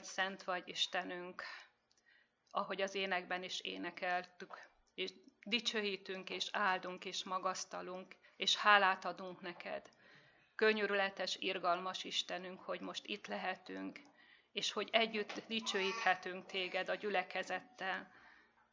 Vagy, szent vagy, Istenünk, ahogy az énekben is énekeltük, és dicsőítünk, és áldunk, és magasztalunk, és hálát adunk neked. Könyörületes, irgalmas Istenünk, hogy most itt lehetünk, és hogy együtt dicsőíthetünk téged a gyülekezettel.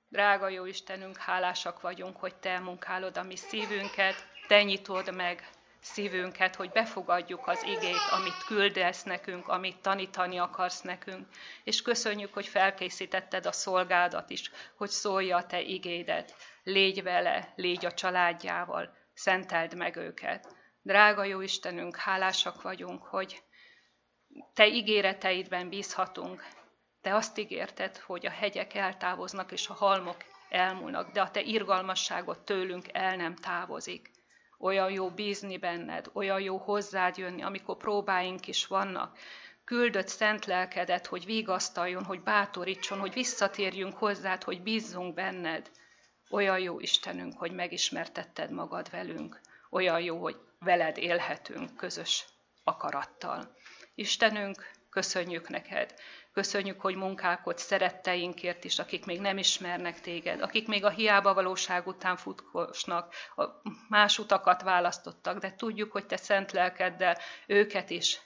Drága jó Istenünk, hálásak vagyunk, hogy te munkálod a mi szívünket, te nyitod meg szívünket, hogy befogadjuk az igét, amit küldesz nekünk, amit tanítani akarsz nekünk. És köszönjük, hogy felkészítetted a szolgádat is, hogy szólja a te igédet. Légy vele, légy a családjával, szenteld meg őket. Drága jó Istenünk, hálásak vagyunk, hogy te ígéreteidben bízhatunk. Te azt ígérted, hogy a hegyek eltávoznak és a halmok elmúlnak, de a te irgalmasságot tőlünk el nem távozik. Olyan jó bízni benned, olyan jó hozzád jönni, amikor próbáink is vannak. Küldött szent lelkedet, hogy vigasztaljon, hogy bátorítson, hogy visszatérjünk hozzád, hogy bízzunk benned. Olyan jó Istenünk, hogy megismertetted magad velünk. Olyan jó, hogy veled élhetünk közös akarattal. Istenünk, köszönjük neked. Köszönjük, hogy munkálkodsz szeretteinkért is, akik még nem ismernek téged, akik még a hiába valóság után futkosnak, más utakat választottak, de tudjuk, hogy te szent lelkeddel őket is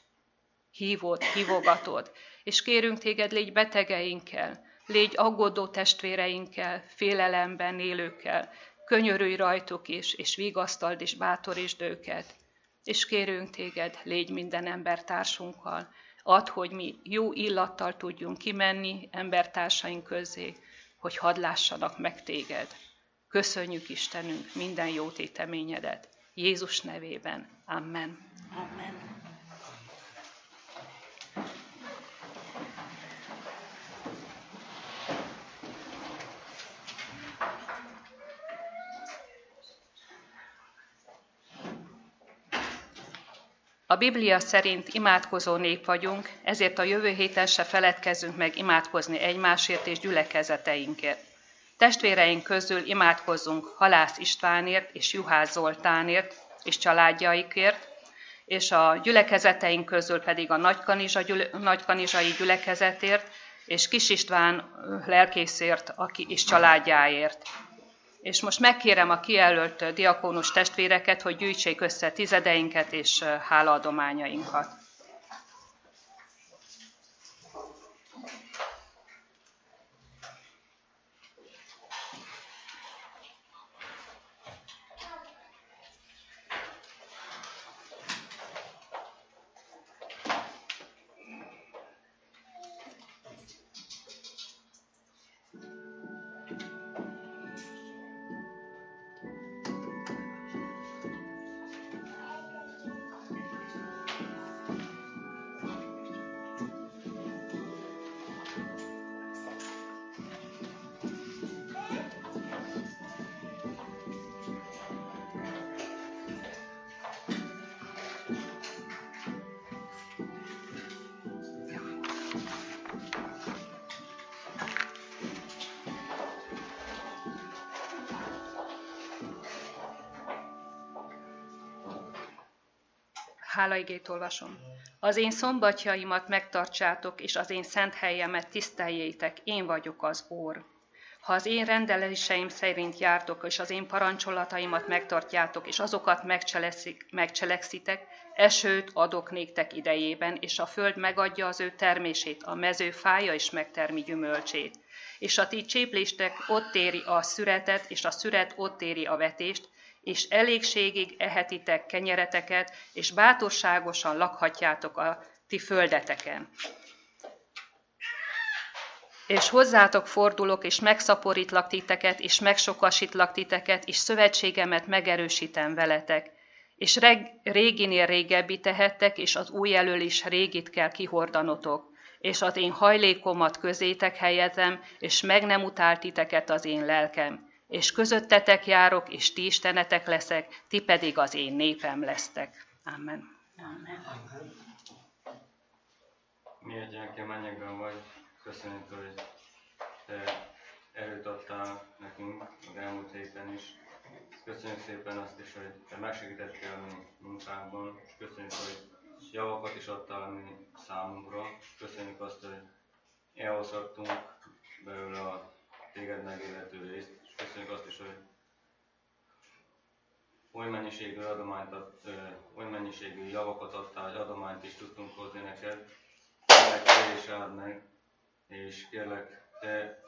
hívod, hívogatod. És kérünk téged, légy betegeinkkel, légy aggódó testvéreinkkel, félelemben élőkkel, könyörülj rajtuk is, és vigasztald és bátorítsd őket. És kérünk téged, légy minden embertársunkkal, Add, hogy mi jó illattal tudjunk kimenni embertársaink közé, hogy hadd lássanak meg téged. Köszönjük Istenünk minden jó téteményedet. Jézus nevében. Amen. Amen. A Biblia szerint imádkozó nép vagyunk, ezért a jövő héten se feledkezzünk meg imádkozni egymásért és gyülekezeteinkért. Testvéreink közül imádkozzunk Halász Istvánért és Juhász Zoltánért és családjaikért, és a gyülekezeteink közül pedig a Nagykanizsa, Nagykanizsai gyülekezetért, és Kis István lelkészért, aki is családjáért. És most megkérem a kijelölt diakónus testvéreket, hogy gyűjtsék össze tizedeinket és hálaadományainkat. Hálaigét olvasom. Az én szombatjaimat megtartsátok, és az én szent helyemet tiszteljétek, én vagyok az Ór. Ha az én rendeléseim szerint jártok, és az én parancsolataimat megtartjátok, és azokat megcselekszitek, esőt adok néktek idejében, és a föld megadja az ő termését, a mező fája is megtermi gyümölcsét. És a ti csépléstek ott éri a szüretet, és a szüret ott éri a vetést, és elégségig ehetitek kenyereteket, és bátorságosan lakhatjátok a ti földeteken. És hozzátok fordulok, és megszaporítlak titeket, és megsokasítlak titeket, és szövetségemet megerősítem veletek. És reg, réginél régebbi tehettek, és az új elől is régit kell kihordanotok. És az én hajlékomat közétek helyezem, és meg nem utált titeket az én lelkem és közöttetek járok, és ti istenetek leszek, ti pedig az én népem lesztek. Amen. Amen. Miért gyereke mennyekben vagy, köszönjük, hogy te erőt adtál nekünk az elmúlt héten is. Köszönjük szépen azt is, hogy te megsegítettél a mi munkánkban, és köszönjük, hogy javakat is adtál mi számunkra. Köszönjük azt, hogy elhozhattunk belőle a téged megélhető részt, és köszönjük azt is, hogy oly mennyiségű adományt ad, oly mennyiségű javakat adtál, hogy adományt is tudtunk hozni neked. Kérlek, te is áld meg, és kérlek, te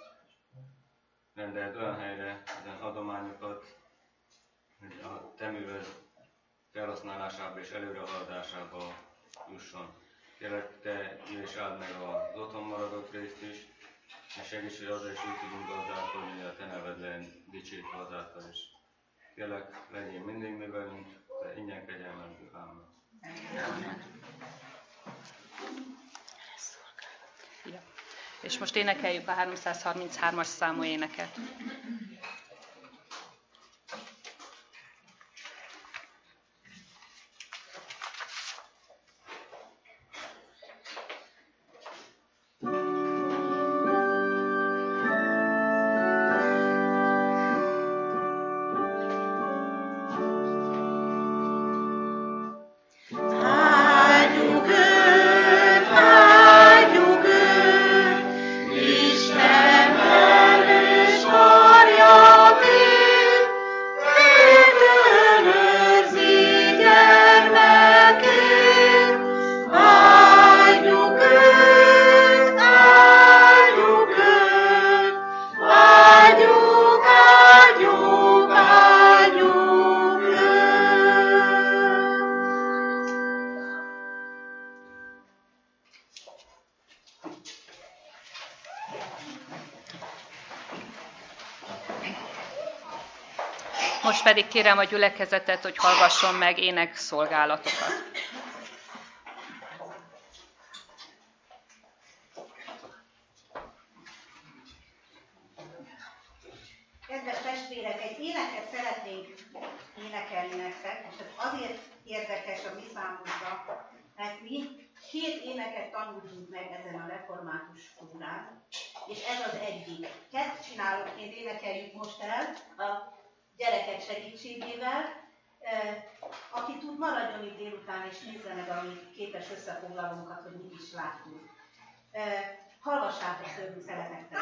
rendeld olyan helyre ezen adományokat, hogy a te műved felhasználásába és előrehaladásába jusson. Kérlek, te is áld meg az otthon maradott részt is, és segíts, hogy azzal is úgy tudunk gazdálkodni, hogy a te neved legyen dicsértve azáltal is. Kérlek, legyél mindig mi velünk, te ingyen kegyelmezünk. Amen. Ja. És most énekeljük a 333-as számú éneket. Most pedig kérem a gyülekezetet, hogy hallgasson meg ének szolgálatokat. Kedves testvérek, egy éneket szeretnénk énekelni nektek, és ez azért érdekes a mi számunkra, mert mi két éneket tanultunk meg ezen a református skólán, és ez az egyik. Kezd csinálóként énekeljük most el a gyerekek segítségével. Aki tud, maradjon itt délután, és nézze meg a mi összefoglalónkat, hogy mit is láttunk. Hallgassátok tőlünk szeretettel!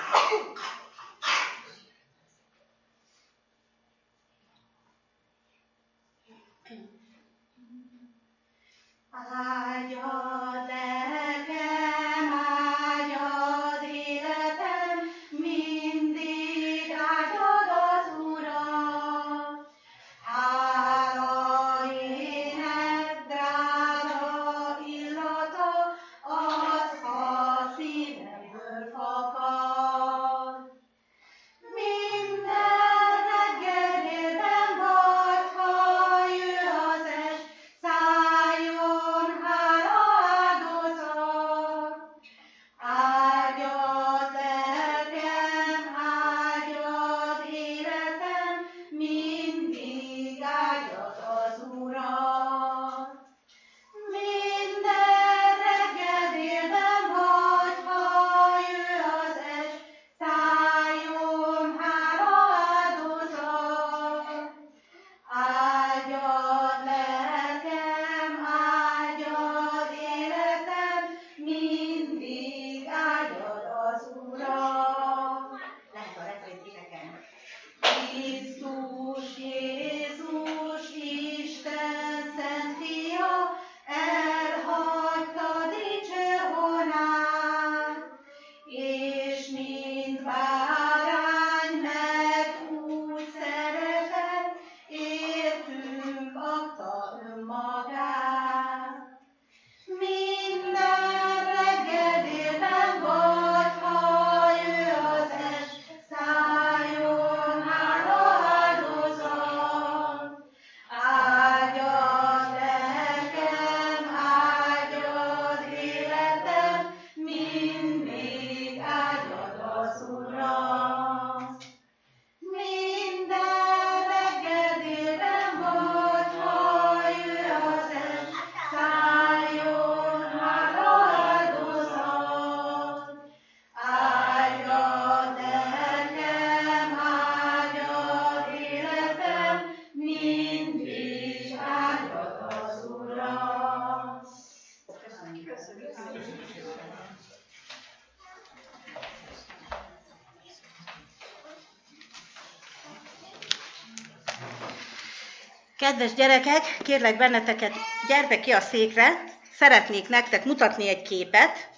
Kedves gyerekek, kérlek benneteket, gyertek ki a székre, szeretnék nektek mutatni egy képet,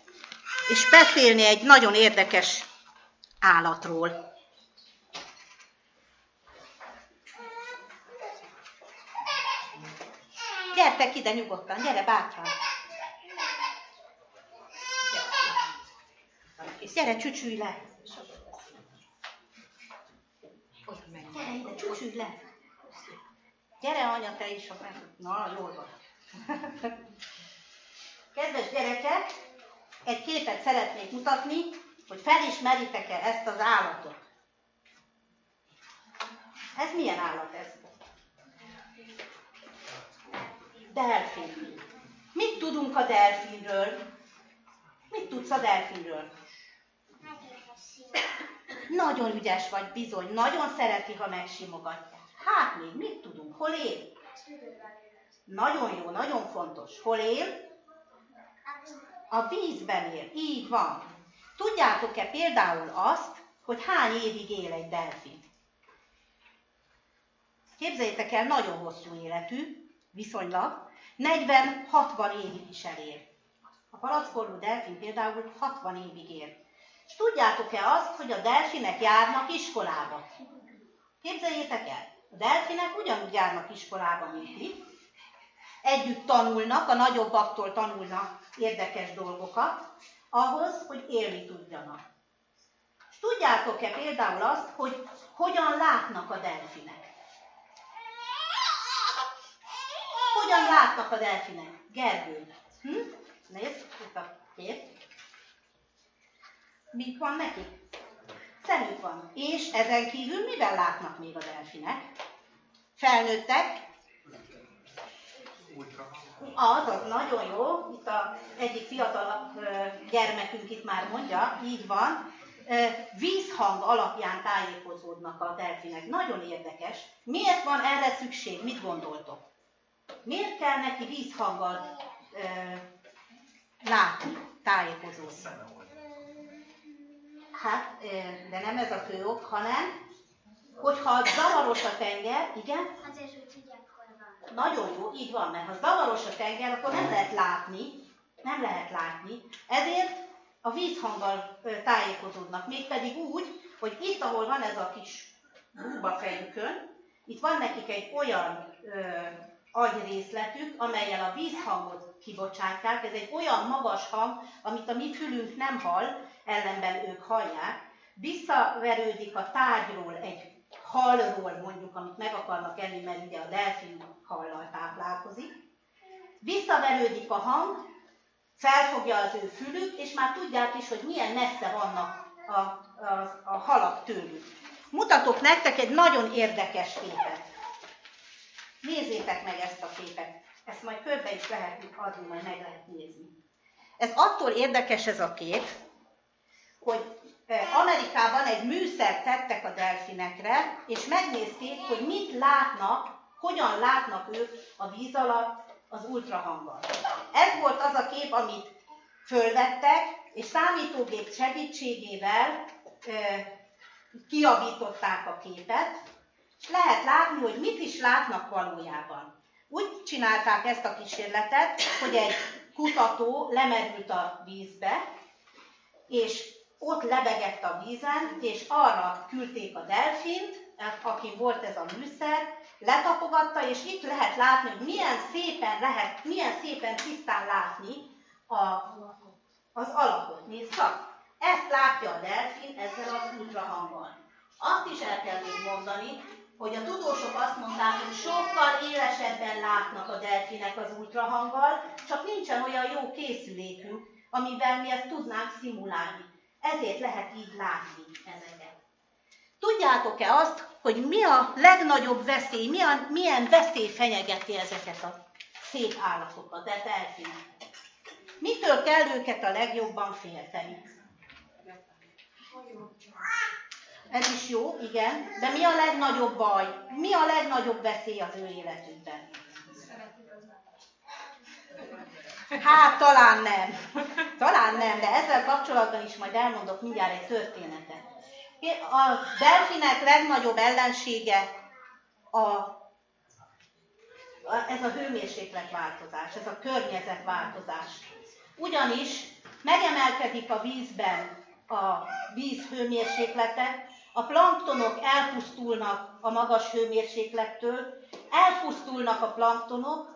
és beszélni egy nagyon érdekes állatról. Gyertek ide nyugodtan, gyere bátran. Gyere, csücsülj le. Gyere ide, csücsülj le. Gyere, anya, te is. Na, jól van. Kedves gyerekek, egy képet szeretnék mutatni, hogy felismeritek-e ezt az állatot. Ez milyen állat ez? Delfin. Mit tudunk a delfinről? Mit tudsz a delfinről? Nagyon ügyes vagy, bizony. Nagyon szereti, ha megsimogatják. Hát még mit tudunk? Hol él? Nagyon jó, nagyon fontos. Hol él? A vízben él. Így van. Tudjátok-e például azt, hogy hány évig él egy delfin? Képzeljétek el, nagyon hosszú életű, viszonylag, 40-60 évig is elér. A palackorú delfin például 60 évig él. És tudjátok-e azt, hogy a delfinek járnak iskolába? Képzeljétek el, a delfinek ugyanúgy járnak iskolába, mint ti. Együtt tanulnak, a nagyobbaktól tanulnak érdekes dolgokat, ahhoz, hogy élni tudjanak. És tudjátok-e például azt, hogy hogyan látnak a delfinek? Hogyan látnak a delfinek? Gergő. Hm? Nézd, itt a kép. Mit van nekik? Szemük van. És ezen kívül mivel látnak még a delfinek? Felnőttek? Az, az nagyon jó. Itt a egyik fiatal gyermekünk itt már mondja, így van. Vízhang alapján tájékozódnak a delfinek. Nagyon érdekes. Miért van erre szükség? Mit gondoltok? Miért kell neki vízhanggal látni, tájékozódni? Hát, de nem ez a fő ok, hanem, hogyha zavaros a tenger, igen? Azért, hogy tudják, hol van. Nagyon jó, így van, mert ha zavaros a tenger, akkor nem lehet látni, nem lehet látni, ezért a vízhanggal tájékozódnak, mégpedig úgy, hogy itt, ahol van ez a kis búba fejükön, itt van nekik egy olyan ö, agyrészletük, amelyel a vízhangot kibocsátják. Ez egy olyan magas hang, amit a mi fülünk nem hall, ellenben ők hallják. Visszaverődik a tárgyról egy halról mondjuk, amit meg akarnak enni, mert ugye a delfin hallal táplálkozik. Visszaverődik a hang, felfogja az ő fülük, és már tudják is, hogy milyen messze vannak a, a, a halak tőlük. Mutatok nektek egy nagyon érdekes képet. Nézzétek meg ezt a képet. Ezt majd körbe is lehet adni, majd meg lehet nézni. Ez attól érdekes ez a kép, hogy Amerikában egy műszert tettek a delfinekre, és megnézték, hogy mit látnak, hogyan látnak ők a víz alatt az ultrahanggal. Ez volt az a kép, amit fölvettek, és számítógép segítségével kiavították a képet, és lehet látni, hogy mit is látnak valójában. Úgy csinálták ezt a kísérletet, hogy egy kutató lemerült a vízbe, és ott lebegett a vízen, és arra küldték a delfint, aki volt ez a műszer, letapogatta, és itt lehet látni, hogy milyen szépen lehet, milyen szépen tisztán látni a, az alapot. Nézd csak! Ezt látja a delfin ezzel az ultrahanggal. Azt is el kell még mondani, hogy a tudósok azt mondták, hogy sokkal élesebben látnak a delfinek az ultrahanggal, csak nincsen olyan jó készülékünk, amivel mi ezt tudnánk szimulálni. Ezért lehet így látni ezeket. Tudjátok-e azt, hogy mi a legnagyobb veszély, mi milyen veszély fenyegeti ezeket a szép állatokat, de delfineket? Mitől kell őket a legjobban félteni? Ez is jó, igen. De mi a legnagyobb baj? Mi a legnagyobb veszély az ő életükben? Hát talán nem. Talán nem, de ezzel kapcsolatban is majd elmondok mindjárt egy történetet. A delfinek legnagyobb ellensége a ez a hőmérsékletváltozás, ez a környezetváltozás. Ugyanis megemelkedik a vízben a víz hőmérséklete, a planktonok elpusztulnak a magas hőmérséklettől, elpusztulnak a planktonok,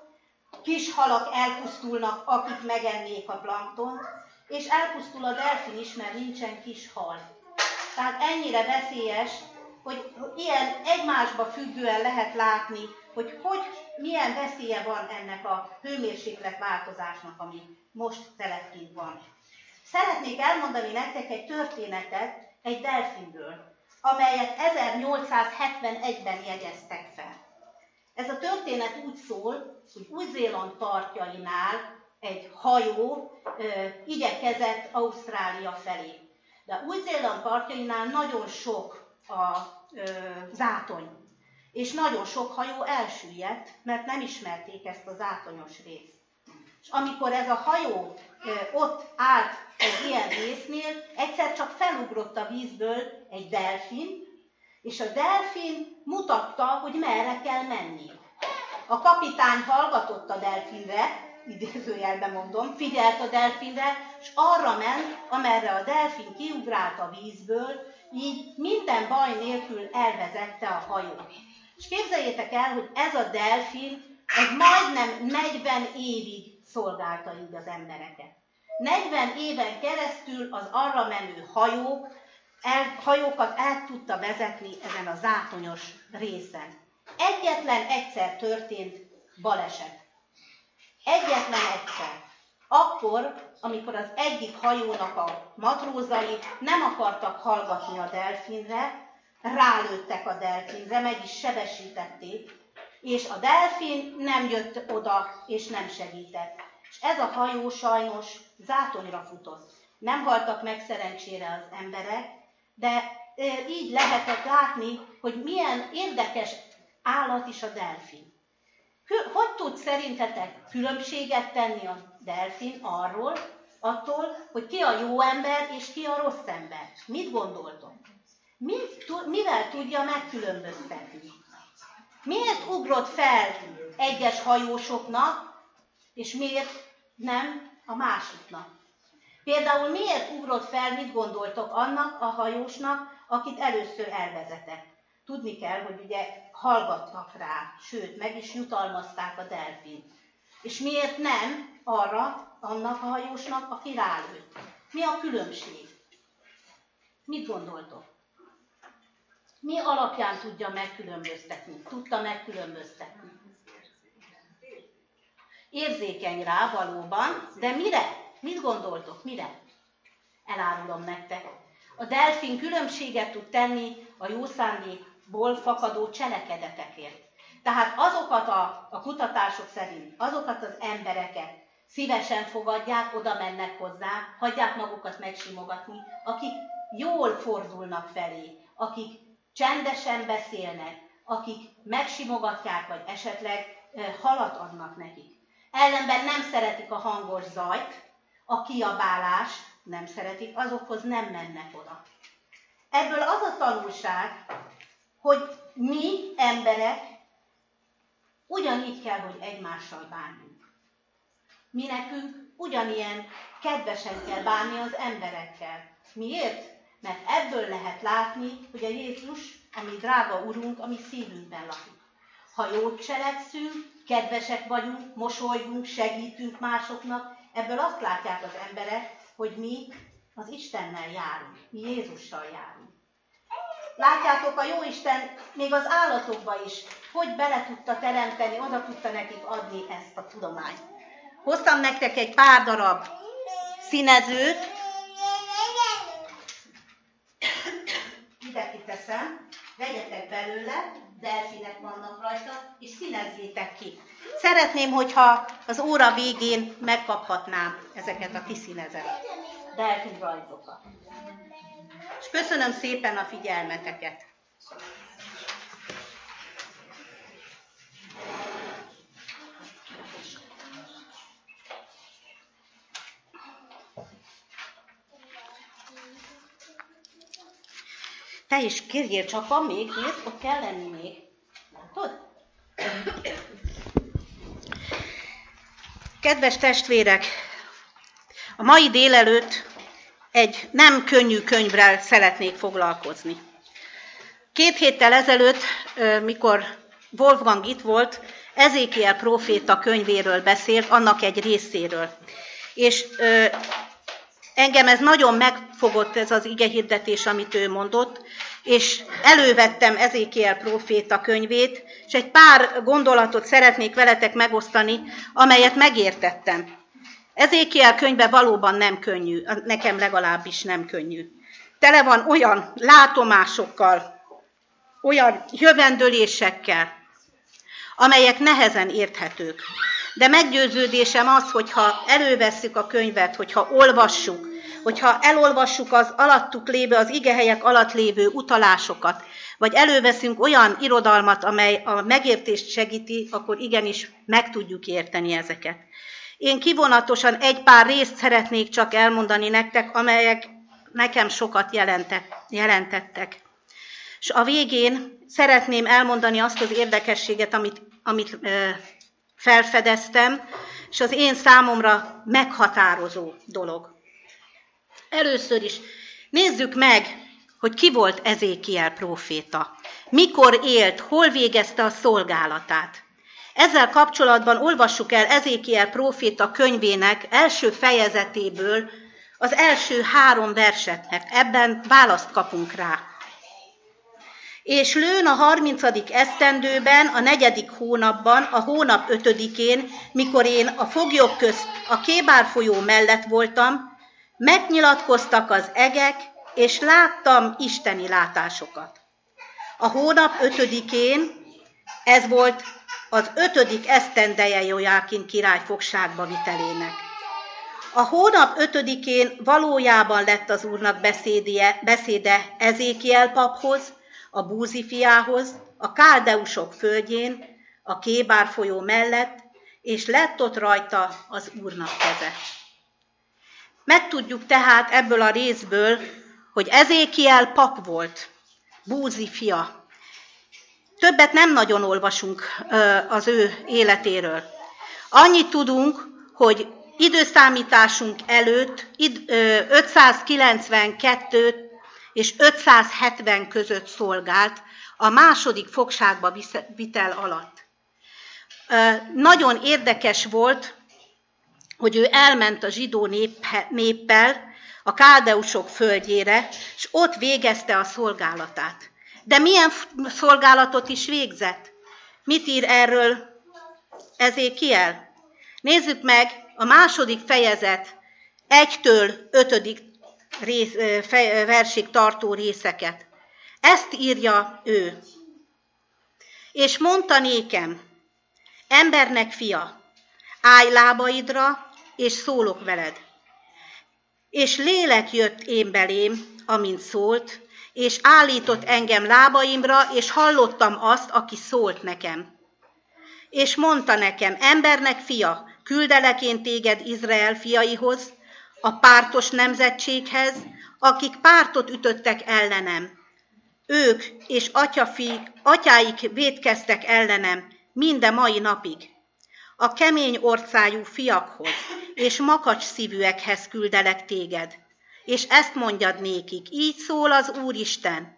kis halak elpusztulnak, akik megennék a planktont, és elpusztul a delfin is, mert nincsen kis hal. Tehát ennyire veszélyes, hogy ilyen egymásba függően lehet látni, hogy, hogy milyen veszélye van ennek a hőmérséklet változásnak, ami most telettünk van. Szeretnék elmondani nektek egy történetet egy delfinről, amelyet 1871-ben jegyeztek fel. Ez a történet úgy szól, hogy Új-Zéland partjainál egy hajó ö, igyekezett Ausztrália felé. De Új-Zéland partjainál nagyon sok a ö, zátony, és nagyon sok hajó elsüllyedt, mert nem ismerték ezt a zátonyos részt. És amikor ez a hajó ö, ott állt egy ilyen résznél, egyszer csak felugrott a vízből egy delfin, és a delfin mutatta, hogy merre kell menni. A kapitány hallgatott a delfinre, idézőjelben mondom, figyelt a delfinre, és arra ment, amerre a delfin kiugrált a vízből, így minden baj nélkül elvezette a hajót. És képzeljétek el, hogy ez a delfin, ez majdnem 40 évig szolgálta így az embereket. 40 éven keresztül az arra menő hajók, el, hajókat el tudta vezetni ezen a zátonyos részen. Egyetlen egyszer történt baleset. Egyetlen egyszer. Akkor, amikor az egyik hajónak a matrózai nem akartak hallgatni a delfinre, rálőttek a delfinre, meg is sebesítették, és a delfin nem jött oda, és nem segített. És ez a hajó sajnos zátonyra futott. Nem haltak meg szerencsére az emberek, de így lehetett látni, hogy milyen érdekes állat is a delfin. Hogy tud szerintetek különbséget tenni a delfin arról, attól, hogy ki a jó ember és ki a rossz ember? Mit gondoltok? Mit, mivel tudja megkülönböztetni? Miért ugrott fel egyes hajósoknak, és miért nem a másiknak? Például miért ugrott fel, mit gondoltok annak a hajósnak, akit először elvezetett? Tudni kell, hogy ugye hallgattak rá, sőt, meg is jutalmazták a delfin. És miért nem arra, annak a hajósnak, aki rálőtt? Mi a különbség? Mit gondoltok? Mi alapján tudja megkülönböztetni? Tudta megkülönböztetni? Érzékeny rá valóban, de mire? Mit gondoltok? Mire? Elárulom nektek. A delfin különbséget tud tenni a jó szándékból fakadó cselekedetekért. Tehát azokat a, a kutatások szerint, azokat az embereket szívesen fogadják, oda mennek hozzá, hagyják magukat megsimogatni, akik jól fordulnak felé, akik csendesen beszélnek, akik megsimogatják, vagy esetleg halat adnak nekik. Ellenben nem szeretik a hangos zajt, a kiabálást nem szeretik, azokhoz nem mennek oda. Ebből az a tanulság, hogy mi emberek ugyanígy kell, hogy egymással bánjunk. Mi nekünk ugyanilyen kedvesen kell bánni az emberekkel. Miért? Mert ebből lehet látni, hogy a Jézus, ami drága Urunk, ami szívünkben lakik. Ha jót cselekszünk, kedvesek vagyunk, mosolygunk, segítünk másoknak, Ebből azt látják az emberek, hogy mi az Istennel járunk, mi Jézussal járunk. Látjátok, a Jóisten még az állatokba is, hogy bele tudta teremteni, oda tudta nekik adni ezt a tudományt. Hoztam nektek egy pár darab színezőt. Ide kiteszem, vegyetek belőle, delfinek vannak rajta, és színezzétek ki. Szeretném, hogyha az óra végén megkaphatnám ezeket a kiszínezett delfin rajzokat. És köszönöm szépen a figyelmeteket. Te is kérjél csak, van még, nézd, ott kell lenni még. Látod? Kedves testvérek, a mai délelőtt egy nem könnyű könyvrel szeretnék foglalkozni. Két héttel ezelőtt, mikor Wolfgang itt volt, Ezékiel proféta könyvéről beszélt, annak egy részéről. És engem ez nagyon megfogott ez az igehirdetés, amit ő mondott, és elővettem Ezékiel proféta könyvét, és egy pár gondolatot szeretnék veletek megosztani, amelyet megértettem. Ezékiel könyve valóban nem könnyű, nekem legalábbis nem könnyű. Tele van olyan látomásokkal, olyan jövendölésekkel, amelyek nehezen érthetők. De meggyőződésem az, hogyha elővesszük a könyvet, hogyha olvassuk, hogyha elolvassuk az alattuk lévő, az igehelyek alatt lévő utalásokat, vagy előveszünk olyan irodalmat, amely a megértést segíti, akkor igenis meg tudjuk érteni ezeket. Én kivonatosan egy pár részt szeretnék csak elmondani nektek, amelyek nekem sokat jelentettek. És a végén szeretném elmondani azt az érdekességet, amit, amit felfedeztem, és az én számomra meghatározó dolog. Először is nézzük meg, hogy ki volt Ezékiel próféta. Mikor élt, hol végezte a szolgálatát. Ezzel kapcsolatban olvassuk el Ezékiel próféta könyvének első fejezetéből az első három versetnek. Ebben választ kapunk rá. És lőn a harmincadik esztendőben, a negyedik hónapban, a hónap ötödikén, mikor én a foglyok közt a Kébár folyó mellett voltam, Megnyilatkoztak az egek, és láttam isteni látásokat. A hónap ötödikén, ez volt az ötödik esztendeje Jojákin király fogságba vitelének. A hónap ötödikén valójában lett az úrnak beszédje, beszéde Ezékiel paphoz, a Búzi fiához, a Káldeusok földjén, a Kébár folyó mellett, és lett ott rajta az úrnak keze. Megtudjuk tehát ebből a részből, hogy Ezékiel pap volt, Búzi fia. Többet nem nagyon olvasunk az ő életéről. Annyit tudunk, hogy időszámításunk előtt 592 és 570 között szolgált a második fogságba vitel alatt. Nagyon érdekes volt, hogy ő elment a zsidó nép, néppel a káldeusok földjére, és ott végezte a szolgálatát. De milyen szolgálatot is végzett? Mit ír erről Ezékiel? Nézzük meg a második fejezet egytől ötödik rész, fej, versig tartó részeket. Ezt írja ő. És mondta nékem, embernek fia, állj lábaidra, és szólok veled. És lélek jött én belém, amint szólt, és állított engem lábaimra, és hallottam azt, aki szólt nekem. És mondta nekem, embernek fia, küldelek én téged Izrael fiaihoz, a pártos nemzetséghez, akik pártot ütöttek ellenem. Ők és atyafi, atyáik védkeztek ellenem minden mai napig a kemény orcájú fiakhoz és makacs szívűekhez küldelek téged, és ezt mondjad nékik, így szól az Úristen.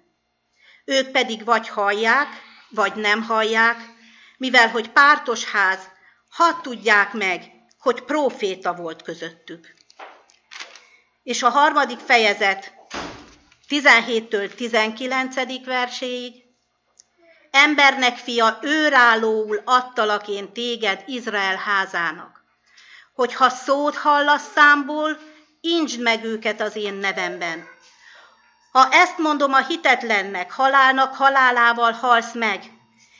Ők pedig vagy hallják, vagy nem hallják, mivel hogy pártos ház, hadd tudják meg, hogy próféta volt közöttük. És a harmadik fejezet 17-től 19. verséig Embernek fia, őrállóul adtalak én téged Izrael házának, hogy ha szót hallasz számból, incsd meg őket az én nevemben. Ha ezt mondom a hitetlennek, halálnak halálával halsz meg,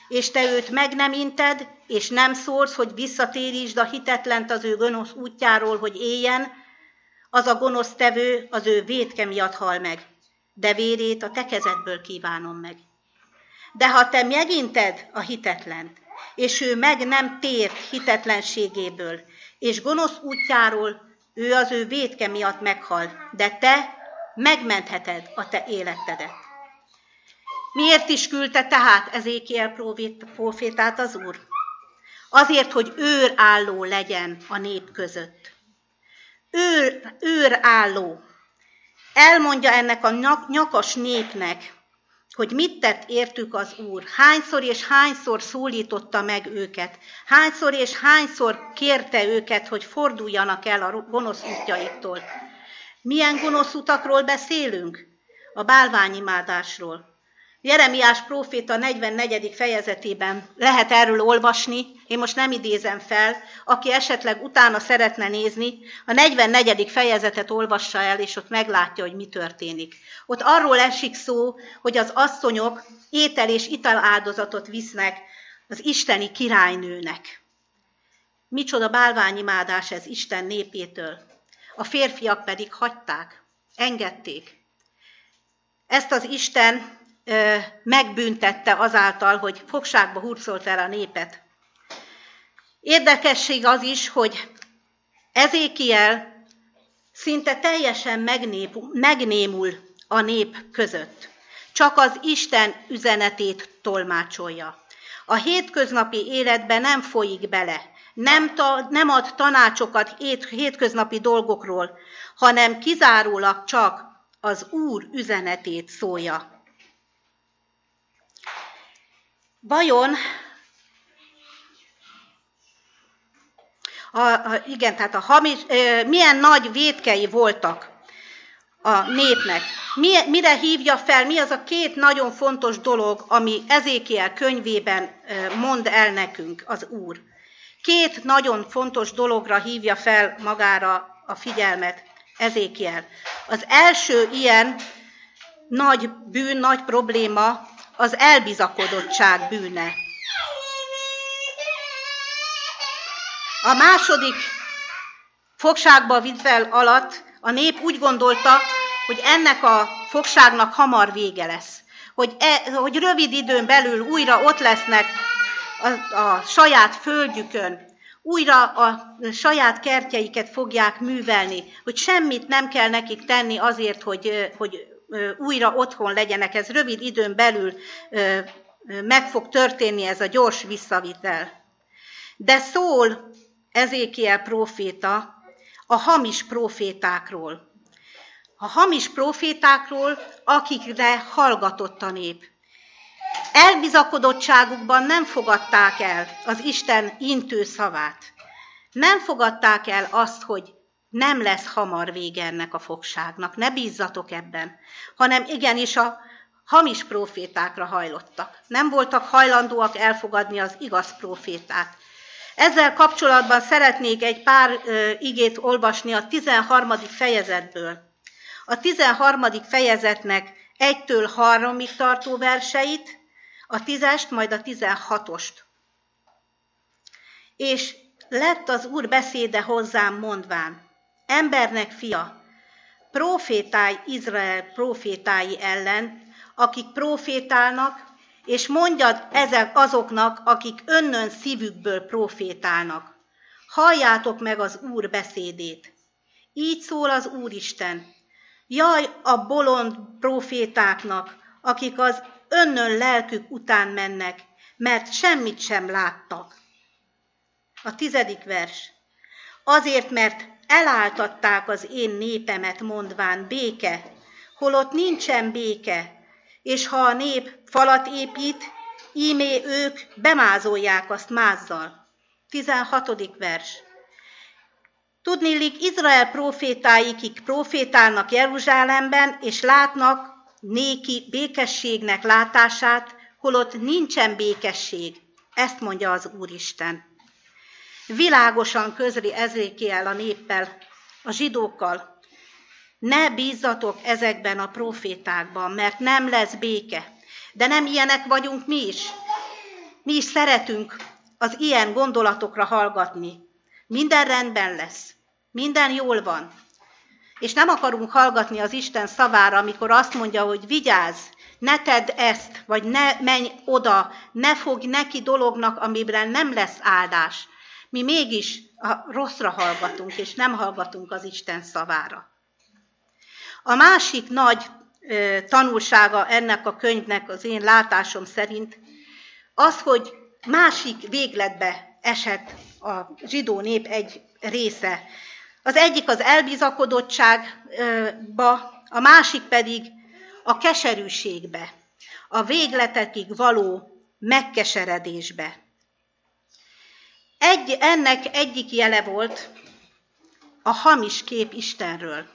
és te őt meg nem inted, és nem szólsz, hogy visszatérítsd a hitetlent az ő gonosz útjáról, hogy éljen, az a gonosz tevő az ő védke miatt hal meg, de vérét a te kezedből kívánom meg. De ha te meginted a hitetlent, és ő meg nem tért hitetlenségéből, és gonosz útjáról, ő az ő védke miatt meghal, de te megmentheted a te életedet. Miért is küldte tehát Ezékiel profétát az Úr? azért, hogy őrálló legyen a nép között. Őr, őrálló. Elmondja ennek a nyak, nyakas népnek, hogy mit tett értük az Úr, hányszor és hányszor szólította meg őket, hányszor és hányszor kérte őket, hogy forduljanak el a gonosz útjaiktól. Milyen gonosz utakról beszélünk? A bálványimádásról. Jeremiás próféta 44. fejezetében lehet erről olvasni, én most nem idézem fel, aki esetleg utána szeretne nézni, a 44. fejezetet olvassa el, és ott meglátja, hogy mi történik. Ott arról esik szó, hogy az asszonyok étel és ital áldozatot visznek az isteni királynőnek. Micsoda bálványimádás ez Isten népétől. A férfiak pedig hagyták, engedték. Ezt az Isten megbüntette azáltal, hogy fogságba hurcolt el a népet. Érdekesség az is, hogy Ezékiel szinte teljesen megnémul a nép között. Csak az Isten üzenetét tolmácsolja. A hétköznapi életbe nem folyik bele, nem, ta, nem ad tanácsokat hét, hétköznapi dolgokról, hanem kizárólag csak az Úr üzenetét szólja. Vajon a, a, igen, tehát a hamis, e, milyen nagy vétkei voltak a népnek. Mi, mire hívja fel, mi az a két nagyon fontos dolog, ami Ezékiel könyvében mond el nekünk az Úr. Két nagyon fontos dologra hívja fel magára a figyelmet Ezékiel. Az első ilyen nagy bűn, nagy probléma az elbizakodottság bűne. A második fogságba vitel alatt a nép úgy gondolta, hogy ennek a fogságnak hamar vége lesz. Hogy, e, hogy rövid időn belül újra ott lesznek a, a saját földjükön, újra a saját kertjeiket fogják művelni, hogy semmit nem kell nekik tenni azért, hogy, hogy újra otthon legyenek. Ez rövid időn belül meg fog történni ez a gyors visszavitel. De szól Ezékiel próféta a hamis profétákról. A hamis profétákról, akikre hallgatott a nép. Elbizakodottságukban nem fogadták el az Isten intő szavát. Nem fogadták el azt, hogy nem lesz hamar vége ennek a fogságnak, ne bízzatok ebben, hanem igenis a hamis profétákra hajlottak. Nem voltak hajlandóak elfogadni az igaz profétát. Ezzel kapcsolatban szeretnék egy pár ö, igét olvasni a 13. fejezetből. A 13. fejezetnek egytől harmig tartó verseit, a tízest, majd a tizenhatost. És lett az Úr beszéde hozzám mondván, embernek fia, profétálj Izrael profétái ellen, akik profétálnak, és mondjad ezek azoknak, akik önnön szívükből profétálnak. Halljátok meg az Úr beszédét. Így szól az Úristen. Jaj a bolond profétáknak, akik az önnön lelkük után mennek, mert semmit sem láttak. A tizedik vers. Azért, mert eláltatták az én népemet mondván béke, holott nincsen béke, és ha a nép falat épít, ímé ők bemázolják azt mázzal. 16. vers. Tudnélik, Izrael profétái, kik profétálnak Jeruzsálemben, és látnak néki békességnek látását, holott nincsen békesség. Ezt mondja az Úristen. Világosan közli Ezékiel a néppel, a zsidókkal. Ne bízzatok ezekben a profétákban, mert nem lesz béke. De nem ilyenek vagyunk mi is. Mi is szeretünk az ilyen gondolatokra hallgatni. Minden rendben lesz. Minden jól van. És nem akarunk hallgatni az Isten szavára, amikor azt mondja, hogy vigyázz, ne tedd ezt, vagy ne menj oda, ne fogj neki dolognak, amiben nem lesz áldás. Mi mégis a rosszra hallgatunk, és nem hallgatunk az Isten szavára. A másik nagy tanulsága ennek a könyvnek az én látásom szerint az, hogy másik végletbe esett a zsidó nép egy része. Az egyik az elbizakodottságba, a másik pedig a keserűségbe, a végletekig való megkeseredésbe. Egy, ennek egyik jele volt a hamis kép Istenről.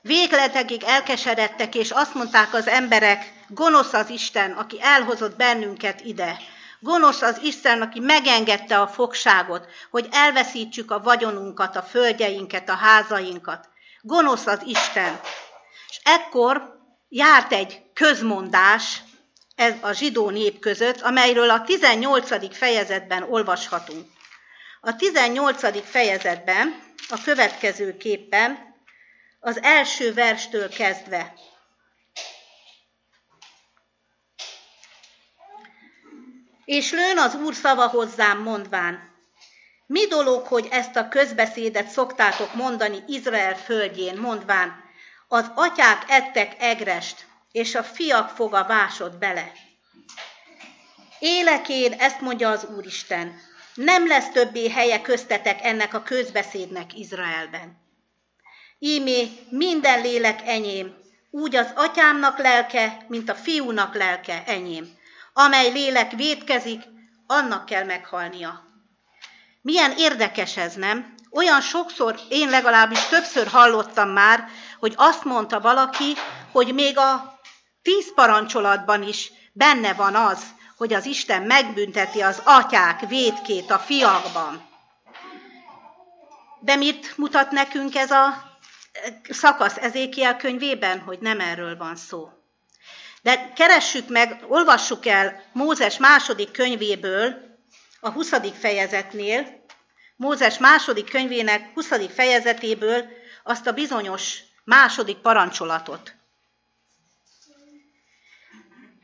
Végletekig elkeseredtek, és azt mondták az emberek, gonosz az Isten, aki elhozott bennünket ide. Gonosz az Isten, aki megengedte a fogságot, hogy elveszítsük a vagyonunkat, a földjeinket, a házainkat. Gonosz az Isten. És ekkor járt egy közmondás ez a zsidó nép között, amelyről a 18. fejezetben olvashatunk. A 18. fejezetben a következő képpen az első verstől kezdve. És lőn az Úr szava hozzám mondván, mi dolog, hogy ezt a közbeszédet szoktátok mondani Izrael földjén, mondván, az atyák ettek egrest, és a fiak foga vásod bele. Élek én, ezt mondja az Úristen, nem lesz többé helye köztetek ennek a közbeszédnek Izraelben. Ímé minden lélek enyém, úgy az atyámnak lelke, mint a fiúnak lelke enyém. Amely lélek vétkezik, annak kell meghalnia. Milyen érdekes ez, nem? Olyan sokszor, én legalábbis többször hallottam már, hogy azt mondta valaki, hogy még a tíz parancsolatban is benne van az, hogy az Isten megbünteti az atyák védkét a fiakban. De mit mutat nekünk ez a szakasz Ezékiel könyvében, hogy nem erről van szó. De keressük meg, olvassuk el Mózes második könyvéből, a 20. fejezetnél, Mózes második könyvének 20. fejezetéből azt a bizonyos második parancsolatot.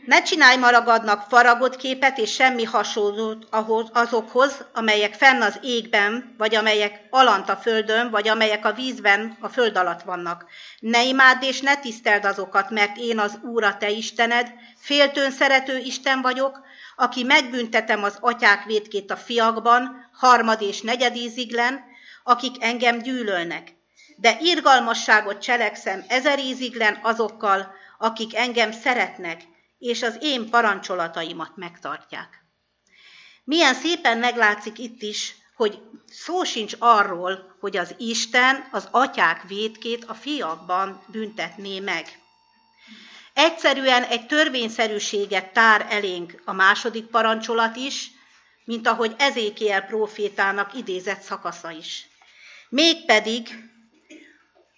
Ne csinálj maragadnak faragott képet és semmi hasonlót azokhoz, amelyek fenn az égben, vagy amelyek alant a földön, vagy amelyek a vízben a föld alatt vannak. Ne imádd és ne tiszteld azokat, mert én az Úr a te Istened, féltőn szerető Isten vagyok, aki megbüntetem az atyák védkét a fiakban, harmad és negyedíziglen, akik engem gyűlölnek. De irgalmasságot cselekszem ezeríziglen azokkal, akik engem szeretnek, és az én parancsolataimat megtartják. Milyen szépen meglátszik itt is, hogy szó sincs arról, hogy az Isten az atyák védkét a fiakban büntetné meg. Egyszerűen egy törvényszerűséget tár elénk a második parancsolat is, mint ahogy Ezékiel profétának idézett szakasza is. Mégpedig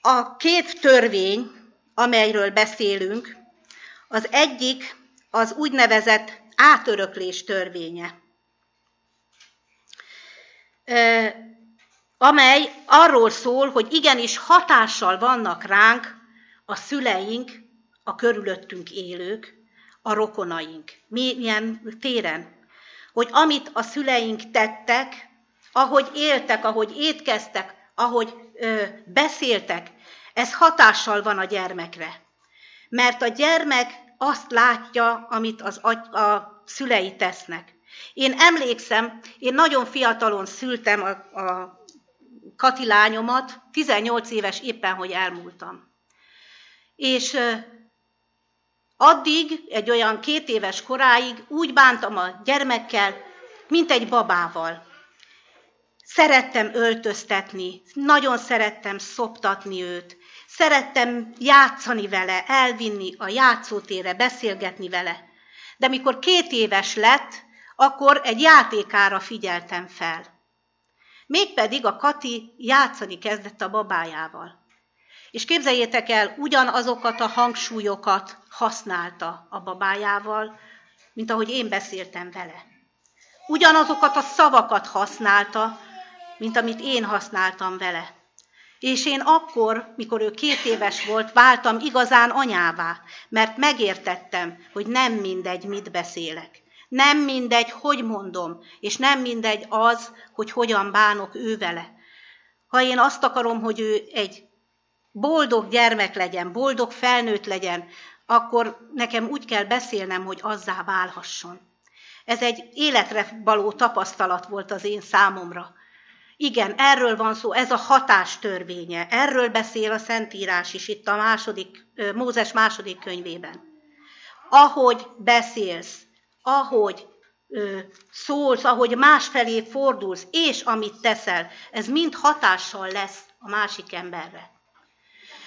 a két törvény, amelyről beszélünk, az egyik az úgynevezett átöröklés törvénye, amely arról szól, hogy igenis hatással vannak ránk a szüleink, a körülöttünk élők, a rokonaink. Milyen téren? Hogy amit a szüleink tettek, ahogy éltek, ahogy étkeztek, ahogy ö, beszéltek, ez hatással van a gyermekre. Mert a gyermek azt látja, amit az agy, a szülei tesznek. Én emlékszem, én nagyon fiatalon szültem a, a Kati lányomat, 18 éves éppen, hogy elmúltam. És addig, egy olyan két éves koráig úgy bántam a gyermekkel, mint egy babával. Szerettem öltöztetni, nagyon szerettem szoptatni őt, Szerettem játszani vele, elvinni a játszótérre, beszélgetni vele. De mikor két éves lett, akkor egy játékára figyeltem fel. Mégpedig a Kati játszani kezdett a babájával. És képzeljétek el, ugyanazokat a hangsúlyokat használta a babájával, mint ahogy én beszéltem vele. Ugyanazokat a szavakat használta, mint amit én használtam vele. És én akkor, mikor ő két éves volt, váltam igazán anyává, mert megértettem, hogy nem mindegy, mit beszélek. Nem mindegy, hogy mondom, és nem mindegy az, hogy hogyan bánok ő vele. Ha én azt akarom, hogy ő egy boldog gyermek legyen, boldog felnőtt legyen, akkor nekem úgy kell beszélnem, hogy azzá válhasson. Ez egy életre való tapasztalat volt az én számomra. Igen, erről van szó, ez a hatás törvénye. Erről beszél a Szentírás is itt a második, Mózes második könyvében. Ahogy beszélsz, ahogy ö, szólsz, ahogy másfelé fordulsz, és amit teszel, ez mind hatással lesz a másik emberre.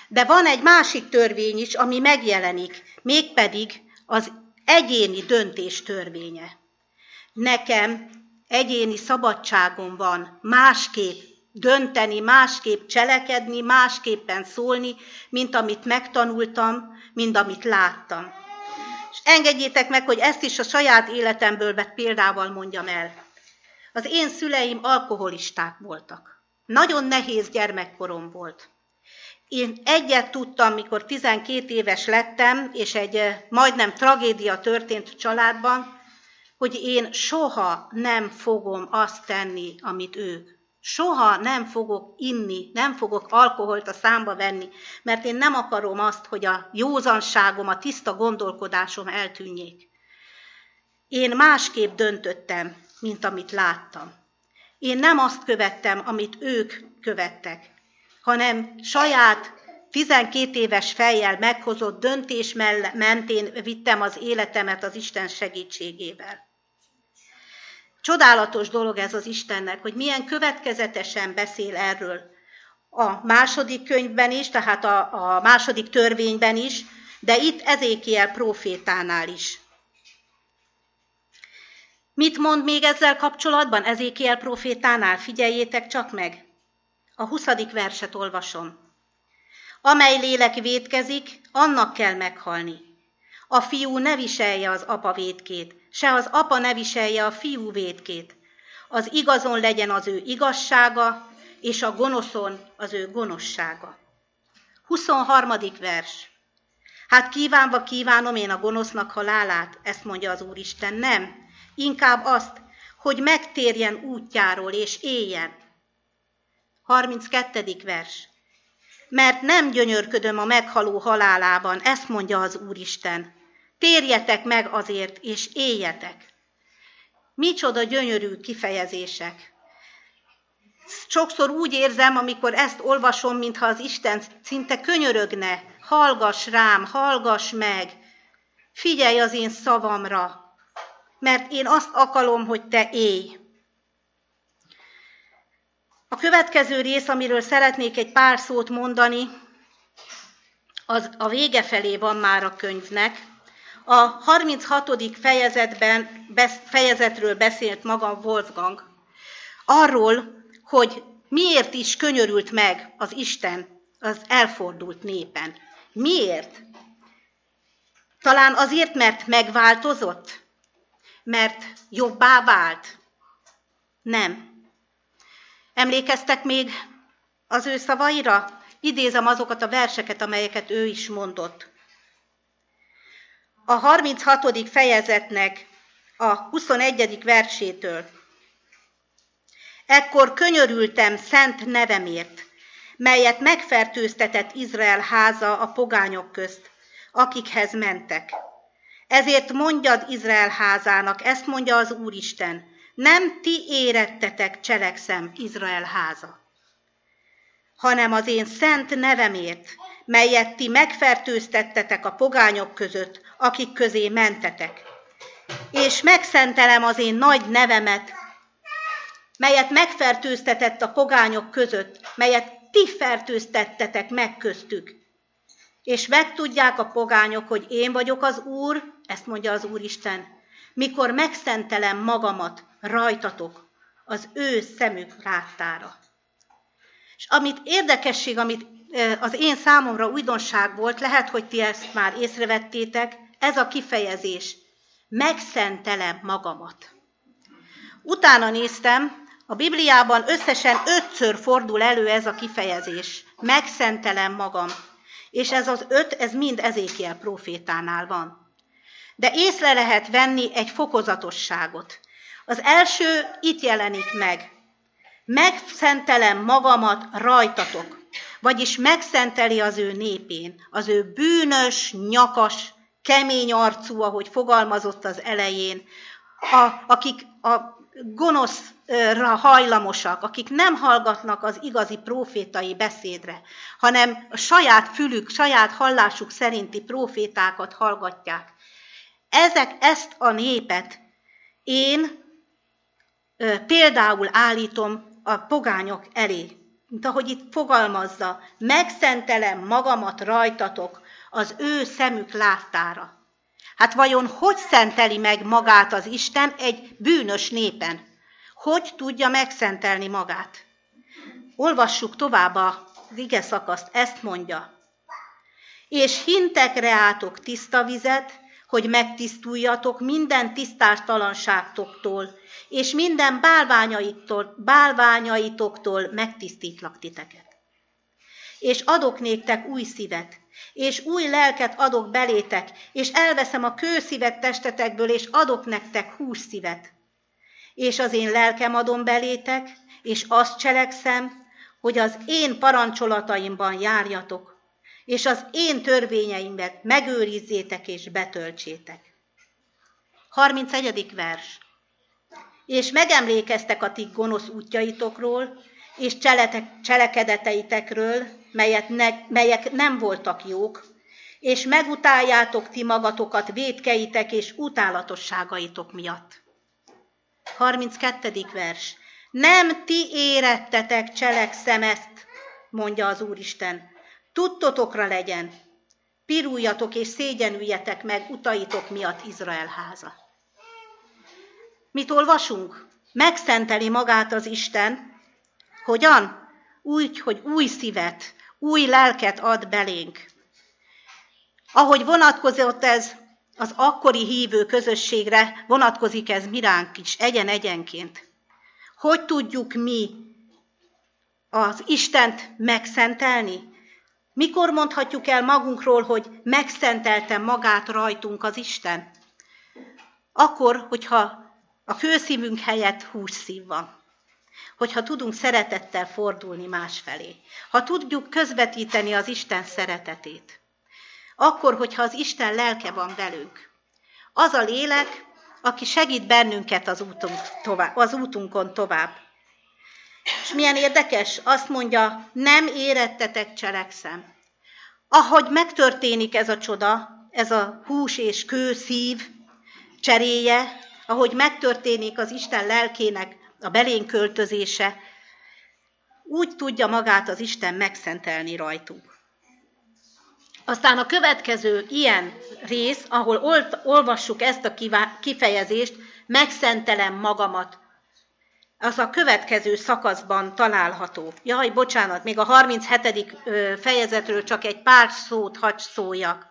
De van egy másik törvény is, ami megjelenik, mégpedig az egyéni döntés törvénye. Nekem egyéni szabadságom van másképp dönteni, másképp cselekedni, másképpen szólni, mint amit megtanultam, mint amit láttam. És engedjétek meg, hogy ezt is a saját életemből vett példával mondjam el. Az én szüleim alkoholisták voltak. Nagyon nehéz gyermekkorom volt. Én egyet tudtam, mikor 12 éves lettem, és egy eh, majdnem tragédia történt a családban, hogy én soha nem fogom azt tenni, amit ők. Soha nem fogok inni, nem fogok alkoholt a számba venni, mert én nem akarom azt, hogy a józanságom, a tiszta gondolkodásom eltűnjék. Én másképp döntöttem, mint amit láttam. Én nem azt követtem, amit ők követtek, hanem saját 12 éves fejjel meghozott döntés mentén vittem az életemet az Isten segítségével. Csodálatos dolog ez az Istennek, hogy milyen következetesen beszél erről. A második könyvben is, tehát a, a második törvényben is, de itt Ezékiel profétánál is. Mit mond még ezzel kapcsolatban Ezékiel profétánál? Figyeljétek csak meg. A 20. verset olvasom. Amely lélek védkezik, annak kell meghalni. A fiú ne viselje az apa védkét, se az apa ne viselje a fiú védkét. Az igazon legyen az ő igazsága, és a gonoszon az ő gonoszsága. 23. vers. Hát kívánva kívánom én a gonosznak halálát, ezt mondja az Úristen. Nem, inkább azt, hogy megtérjen útjáról és éljen. 32. vers. Mert nem gyönyörködöm a meghaló halálában, ezt mondja az Úristen. Térjetek meg azért, és éljetek. Micsoda gyönyörű kifejezések. Sokszor úgy érzem, amikor ezt olvasom, mintha az Isten szinte könyörögne. Hallgass rám, hallgass meg, figyelj az én szavamra, mert én azt akarom, hogy te élj. A következő rész, amiről szeretnék egy pár szót mondani, az a vége felé van már a könyvnek, a 36. fejezetben, fejezetről beszélt maga Wolfgang, arról, hogy miért is könyörült meg az Isten az elfordult népen. Miért? Talán azért, mert megváltozott? Mert jobbá vált? Nem. Emlékeztek még az ő szavaira? Idézem azokat a verseket, amelyeket ő is mondott a 36. fejezetnek a 21. versétől. Ekkor könyörültem szent nevemért, melyet megfertőztetett Izrael háza a pogányok közt, akikhez mentek. Ezért mondjad Izrael házának, ezt mondja az Úristen, nem ti érettetek cselekszem, Izrael háza, hanem az én szent nevemért, melyet ti megfertőztettetek a pogányok között, akik közé mentetek. És megszentelem az én nagy nevemet, melyet megfertőztetett a pogányok között, melyet ti fertőztettetek meg köztük. És megtudják a pogányok, hogy én vagyok az Úr, ezt mondja az Úristen, mikor megszentelem magamat rajtatok az ő szemük láttára. És amit érdekesség, amit az én számomra újdonság volt, lehet, hogy ti ezt már észrevettétek, ez a kifejezés. Megszentelem magamat. Utána néztem, a Bibliában összesen ötször fordul elő ez a kifejezés. Megszentelem magam. És ez az öt, ez mind Ezékiel profétánál van. De észre lehet venni egy fokozatosságot. Az első itt jelenik meg. Megszentelem magamat rajtatok vagyis megszenteli az ő népén, az ő bűnös, nyakas, kemény arcú, ahogy fogalmazott az elején, a, akik a gonoszra hajlamosak, akik nem hallgatnak az igazi profétai beszédre, hanem a saját fülük, saját hallásuk szerinti profétákat hallgatják. Ezek ezt a népet én például állítom a pogányok elé, mint ahogy itt fogalmazza, megszentelem magamat rajtatok az ő szemük láttára. Hát vajon hogy szenteli meg magát az Isten egy bűnös népen? Hogy tudja megszentelni magát? Olvassuk tovább az ige szakaszt, ezt mondja. És hintekre átok tiszta vizet, hogy megtisztuljatok minden tisztástalanságtoktól, és minden bálványaitoktól, bálványaitoktól megtisztítlak titeket. És adok néktek új szívet, és új lelket adok belétek, és elveszem a kőszívet testetekből, és adok nektek hús szívet. És az én lelkem adom belétek, és azt cselekszem, hogy az én parancsolataimban járjatok, és az én törvényeimet megőrizzétek és betöltsétek. 31. vers. És megemlékeztek a ti gonosz útjaitokról, és cseletek, cselekedeteitekről, melyet ne, melyek nem voltak jók, és megutáljátok ti magatokat védkeitek és utálatosságaitok miatt. 32. vers. Nem ti érettetek, cselekszem ezt, mondja az Úristen. Tudtotokra legyen, piruljatok és szégyenüljetek meg utaitok miatt Izrael háza. Mit olvasunk? Megszenteli magát az Isten. Hogyan? Úgy, hogy új szívet, új lelket ad belénk. Ahogy vonatkozott ez az akkori hívő közösségre, vonatkozik ez miránk is, egyen-egyenként. Hogy tudjuk mi az Istent megszentelni? Mikor mondhatjuk el magunkról, hogy megszentelte magát rajtunk az Isten? Akkor, hogyha a kőszívünk helyett hússzív van. Hogyha tudunk szeretettel fordulni másfelé. Ha tudjuk közvetíteni az Isten szeretetét. Akkor, hogyha az Isten lelke van velünk. Az a lélek, aki segít bennünket az, útunk tovább, az útunkon tovább. És milyen érdekes, azt mondja, nem érettetek cselekszem. Ahogy megtörténik ez a csoda, ez a hús és kő szív cseréje, ahogy megtörténik az Isten lelkének a belén költözése, úgy tudja magát az Isten megszentelni rajtunk. Aztán a következő ilyen rész, ahol olvassuk ezt a kifejezést, megszentelem magamat, az a következő szakaszban található. Jaj, bocsánat, még a 37. fejezetről csak egy pár szót hagy szóljak.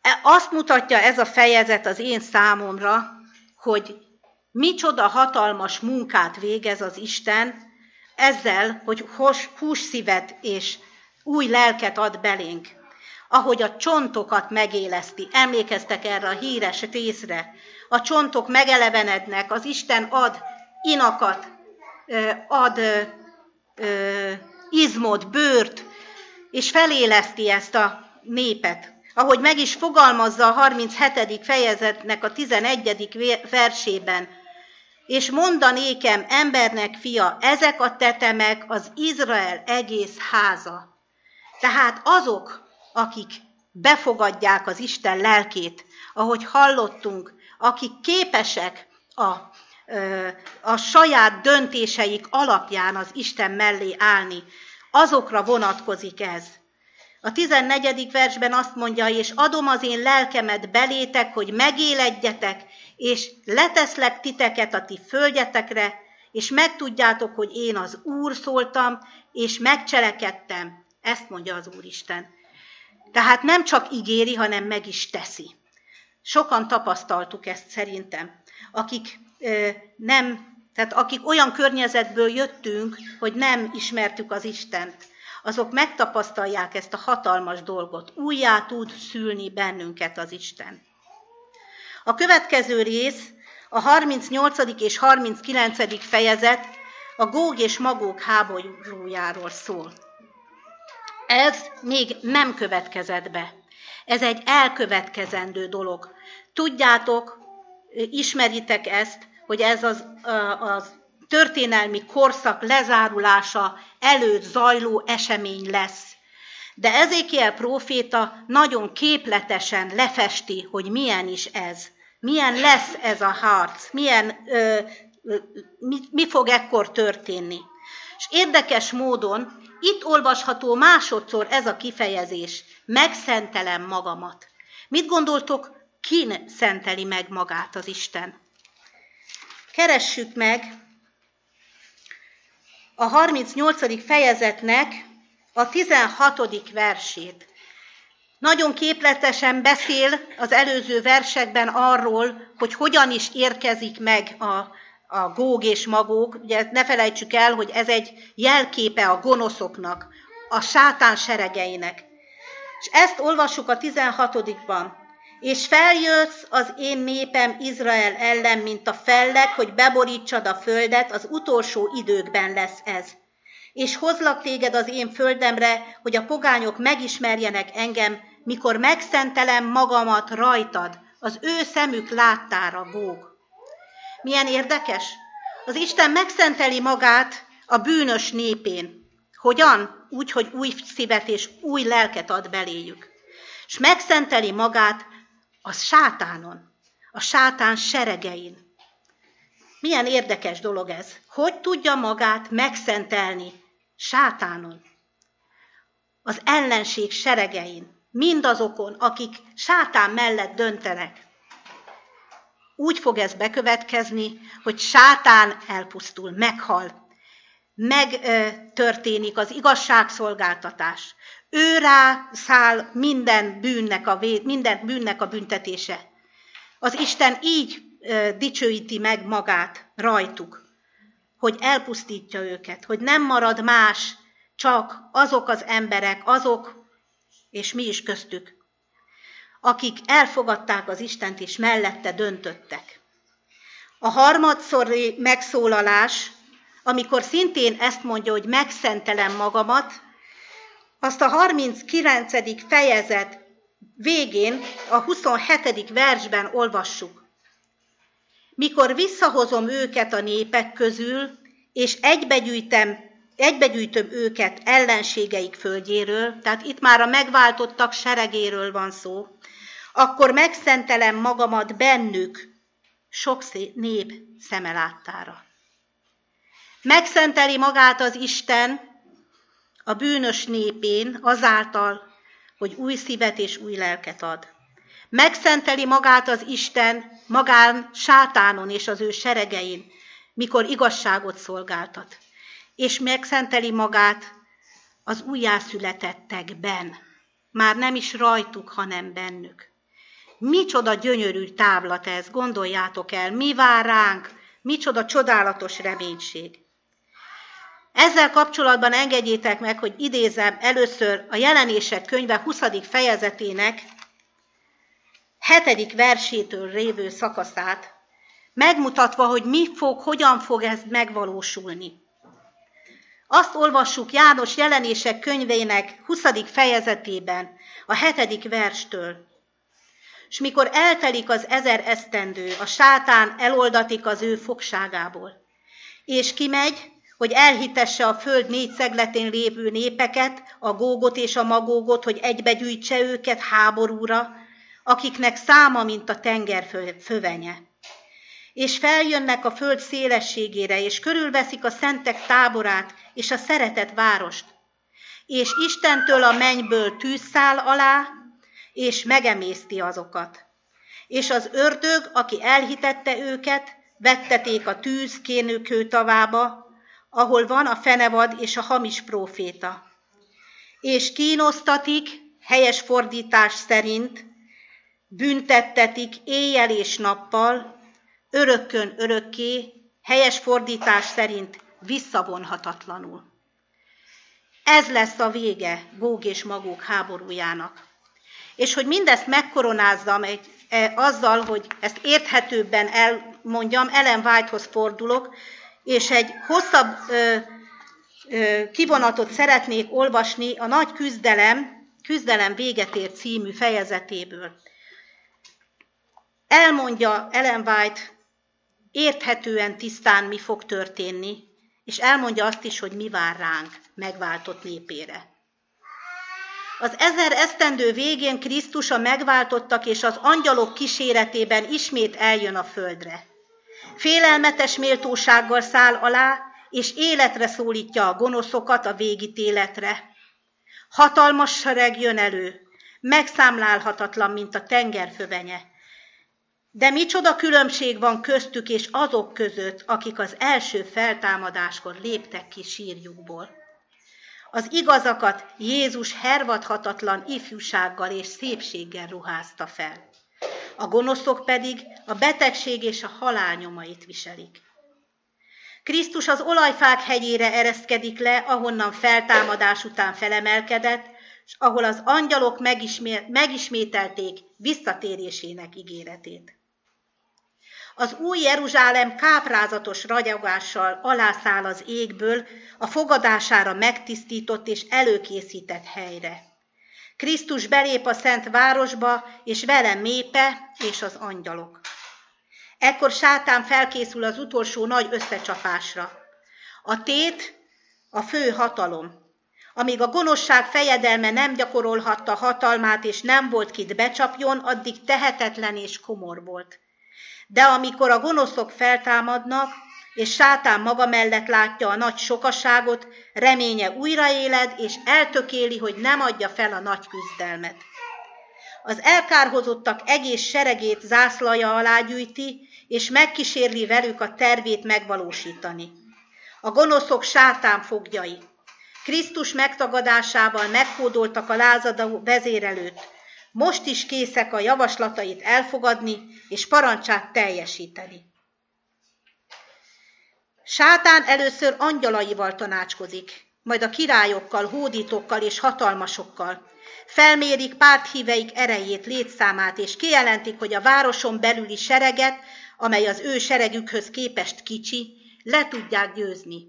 E, azt mutatja ez a fejezet az én számomra, hogy micsoda hatalmas munkát végez az Isten ezzel, hogy hússzívet és új lelket ad belénk. Ahogy a csontokat megéleszti. Emlékeztek erre a híres részre. A csontok megelevenednek, az Isten ad inakat, ad izmot, bőrt, és feléleszti ezt a népet ahogy meg is fogalmazza a 37. fejezetnek a 11. versében, és mondanékem embernek fia, ezek a tetemek az Izrael egész háza. Tehát azok, akik befogadják az Isten lelkét, ahogy hallottunk, akik képesek a, a saját döntéseik alapján az Isten mellé állni, azokra vonatkozik ez. A 14. versben azt mondja, és adom az én lelkemet belétek, hogy megéledjetek, és leteszlek titeket a ti földjetekre, és megtudjátok, hogy én az Úr szóltam, és megcselekedtem. Ezt mondja az Úristen. Tehát nem csak ígéri, hanem meg is teszi. Sokan tapasztaltuk ezt szerintem, akik ö, nem, tehát akik olyan környezetből jöttünk, hogy nem ismertük az Istent azok megtapasztalják ezt a hatalmas dolgot. Újjá tud szülni bennünket az Isten. A következő rész, a 38. és 39. fejezet a Góg és Magók háborújáról szól. Ez még nem következett be. Ez egy elkövetkezendő dolog. Tudjátok, ismeritek ezt, hogy ez az, az történelmi korszak lezárulása előtt zajló esemény lesz. De Ezékiel próféta nagyon képletesen lefesti, hogy milyen is ez. Milyen lesz ez a harc, milyen, ö, mi, mi fog ekkor történni. És érdekes módon itt olvasható másodszor ez a kifejezés, megszentelem magamat. Mit gondoltok, kin szenteli meg magát az Isten? Keressük meg a 38. fejezetnek a 16. versét. Nagyon képletesen beszél az előző versekben arról, hogy hogyan is érkezik meg a, a góg és magóg. Ugye ne felejtsük el, hogy ez egy jelképe a gonoszoknak, a sátán seregeinek. És ezt olvassuk a 16-ban. És feljössz az én népem Izrael ellen, mint a felleg, hogy beborítsad a földet, az utolsó időkben lesz ez. És hozlak téged az én földemre, hogy a pogányok megismerjenek engem, mikor megszentelem magamat rajtad, az ő szemük láttára, Góg. Milyen érdekes? Az Isten megszenteli magát a bűnös népén. Hogyan? Úgy, hogy új szívet és új lelket ad beléjük. És megszenteli magát a sátánon, a sátán seregein. Milyen érdekes dolog ez. Hogy tudja magát megszentelni sátánon? Az ellenség seregein mindazokon, akik sátán mellett döntenek. Úgy fog ez bekövetkezni, hogy sátán elpusztul, meghal, megtörténik az igazságszolgáltatás. Ő rá száll minden bűnnek a, minden bűnnek a büntetése. Az Isten így dicsőíti meg magát rajtuk, hogy elpusztítja őket, hogy nem marad más, csak azok az emberek, azok és mi is köztük, akik elfogadták az Istent és mellette döntöttek. A harmadszori megszólalás, amikor szintén ezt mondja, hogy megszentelem magamat, azt a 39. fejezet végén, a 27. versben olvassuk. Mikor visszahozom őket a népek közül, és egybegyűjtem egybegyűjtöm őket ellenségeik földjéről, tehát itt már a megváltottak seregéről van szó, akkor megszentelem magamat bennük sok nép szeme láttára. Megszenteli magát az Isten a bűnös népén azáltal, hogy új szívet és új lelket ad. Megszenteli magát az Isten magán sátánon és az ő seregein, mikor igazságot szolgáltat és megszenteli magát az újjászületettekben. Már nem is rajtuk, hanem bennük. Micsoda gyönyörű távlat ez, gondoljátok el, mi vár ránk, micsoda csodálatos reménység. Ezzel kapcsolatban engedjétek meg, hogy idézem először a jelenések könyve 20. fejezetének 7. versétől révő szakaszát, megmutatva, hogy mi fog, hogyan fog ez megvalósulni. Azt olvassuk János jelenések könyvének 20. fejezetében, a 7. verstől. És mikor eltelik az ezer esztendő, a sátán eloldatik az ő fogságából, és kimegy, hogy elhitesse a föld négy szegletén lévő népeket, a gógot és a magógot, hogy egybegyűjtse őket háborúra, akiknek száma, mint a tenger fövenye és feljönnek a föld szélességére, és körülveszik a szentek táborát és a szeretet várost. És Istentől a mennyből tűzszál alá, és megemészti azokat. És az ördög, aki elhitette őket, vetteték a tűz kénőkő tavába, ahol van a fenevad és a hamis próféta. És kínosztatik, helyes fordítás szerint, büntettetik éjjel és nappal, örökkön örökké, helyes fordítás szerint visszavonhatatlanul. Ez lesz a vége Góg és Magók háborújának. És hogy mindezt megkoronázzam egy, e, azzal, hogy ezt érthetőbben elmondjam, Ellen Whitehoz fordulok, és egy hosszabb ö, ö, kivonatot szeretnék olvasni a Nagy Küzdelem Küzdelem véget ért című fejezetéből. Elmondja Ellen White érthetően tisztán mi fog történni, és elmondja azt is, hogy mi vár ránk megváltott népére. Az ezer esztendő végén Krisztus a megváltottak és az angyalok kíséretében ismét eljön a földre. Félelmetes méltósággal száll alá, és életre szólítja a gonoszokat a végítéletre. Hatalmas sereg jön elő, megszámlálhatatlan, mint a tengerfövenye. De micsoda különbség van köztük és azok között, akik az első feltámadáskor léptek ki sírjukból. Az igazakat Jézus hervadhatatlan ifjúsággal és szépséggel ruházta fel. A gonoszok pedig a betegség és a halál nyomait viselik. Krisztus az olajfák hegyére ereszkedik le, ahonnan feltámadás után felemelkedett, és ahol az angyalok megismételték visszatérésének ígéretét. Az új Jeruzsálem káprázatos ragyogással alászáll az égből a fogadására megtisztított és előkészített helyre. Krisztus belép a szent városba, és vele mépe és az angyalok. Ekkor sátán felkészül az utolsó nagy összecsapásra. A tét a fő hatalom. Amíg a gonoszság fejedelme nem gyakorolhatta hatalmát, és nem volt kit becsapjon, addig tehetetlen és komor volt. De amikor a gonoszok feltámadnak, és sátán maga mellett látja a nagy sokaságot, reménye újraéled, és eltökéli, hogy nem adja fel a nagy küzdelmet. Az elkárhozottak egész seregét zászlaja alá gyűjti, és megkísérli velük a tervét megvalósítani. A gonoszok sátán fogjai. Krisztus megtagadásával meghódoltak a lázadó vezérelőt, most is készek a javaslatait elfogadni és parancsát teljesíteni. Sátán először angyalaival tanácskozik, majd a királyokkal, hódítókkal és hatalmasokkal. Felmérik párthíveik erejét, létszámát, és kijelentik, hogy a városon belüli sereget, amely az ő seregükhöz képest kicsi, le tudják győzni.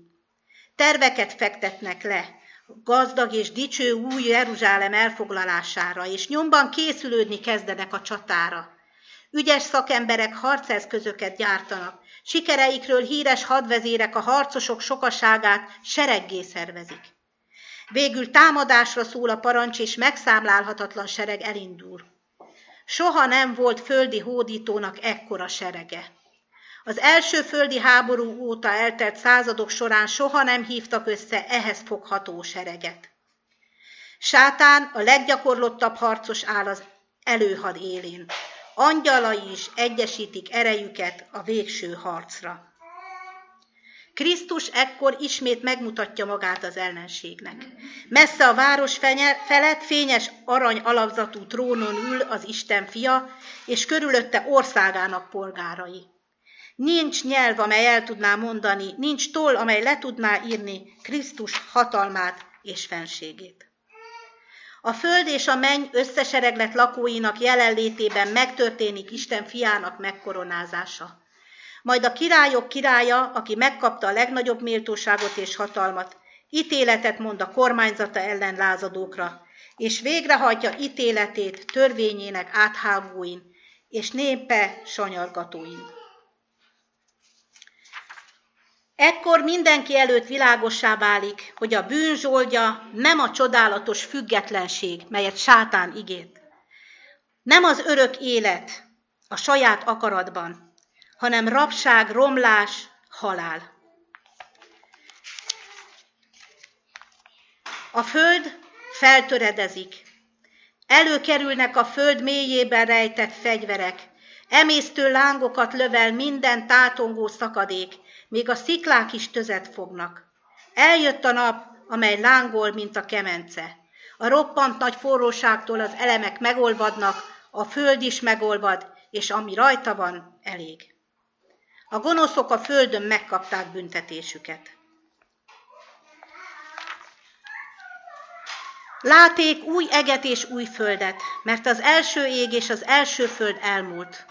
Terveket fektetnek le, gazdag és dicső új Jeruzsálem elfoglalására, és nyomban készülődni kezdenek a csatára. Ügyes szakemberek harceszközöket gyártanak, sikereikről híres hadvezérek a harcosok sokaságát sereggé szervezik. Végül támadásra szól a parancs, és megszámlálhatatlan sereg elindul. Soha nem volt földi hódítónak ekkora serege. Az első földi háború óta eltelt századok során soha nem hívtak össze ehhez fogható sereget. Sátán a leggyakorlottabb harcos áll az előhad élén. Angyalai is egyesítik erejüket a végső harcra. Krisztus ekkor ismét megmutatja magát az ellenségnek. Messze a város felett fényes arany alapzatú trónon ül az Isten fia, és körülötte országának polgárai. Nincs nyelv, amely el tudná mondani, nincs toll, amely le tudná írni Krisztus hatalmát és fenségét. A föld és a menny összesereglet lakóinak jelenlétében megtörténik Isten fiának megkoronázása. Majd a királyok királya, aki megkapta a legnagyobb méltóságot és hatalmat, ítéletet mond a kormányzata ellen lázadókra, és végrehajtja ítéletét törvényének áthágóin és népe sanyargatóin. Ekkor mindenki előtt világossá válik, hogy a bűn zsoldja nem a csodálatos függetlenség, melyet sátán ígért. Nem az örök élet a saját akaratban, hanem rabság, romlás, halál. A föld feltöredezik. Előkerülnek a föld mélyében rejtett fegyverek. Emésztő lángokat lövel minden tátongó szakadék, még a sziklák is tözet fognak. Eljött a nap, amely lángol, mint a kemence. A roppant nagy forróságtól az elemek megolvadnak, a föld is megolvad, és ami rajta van, elég. A gonoszok a földön megkapták büntetésüket. Láték új eget és új földet, mert az első ég és az első föld elmúlt.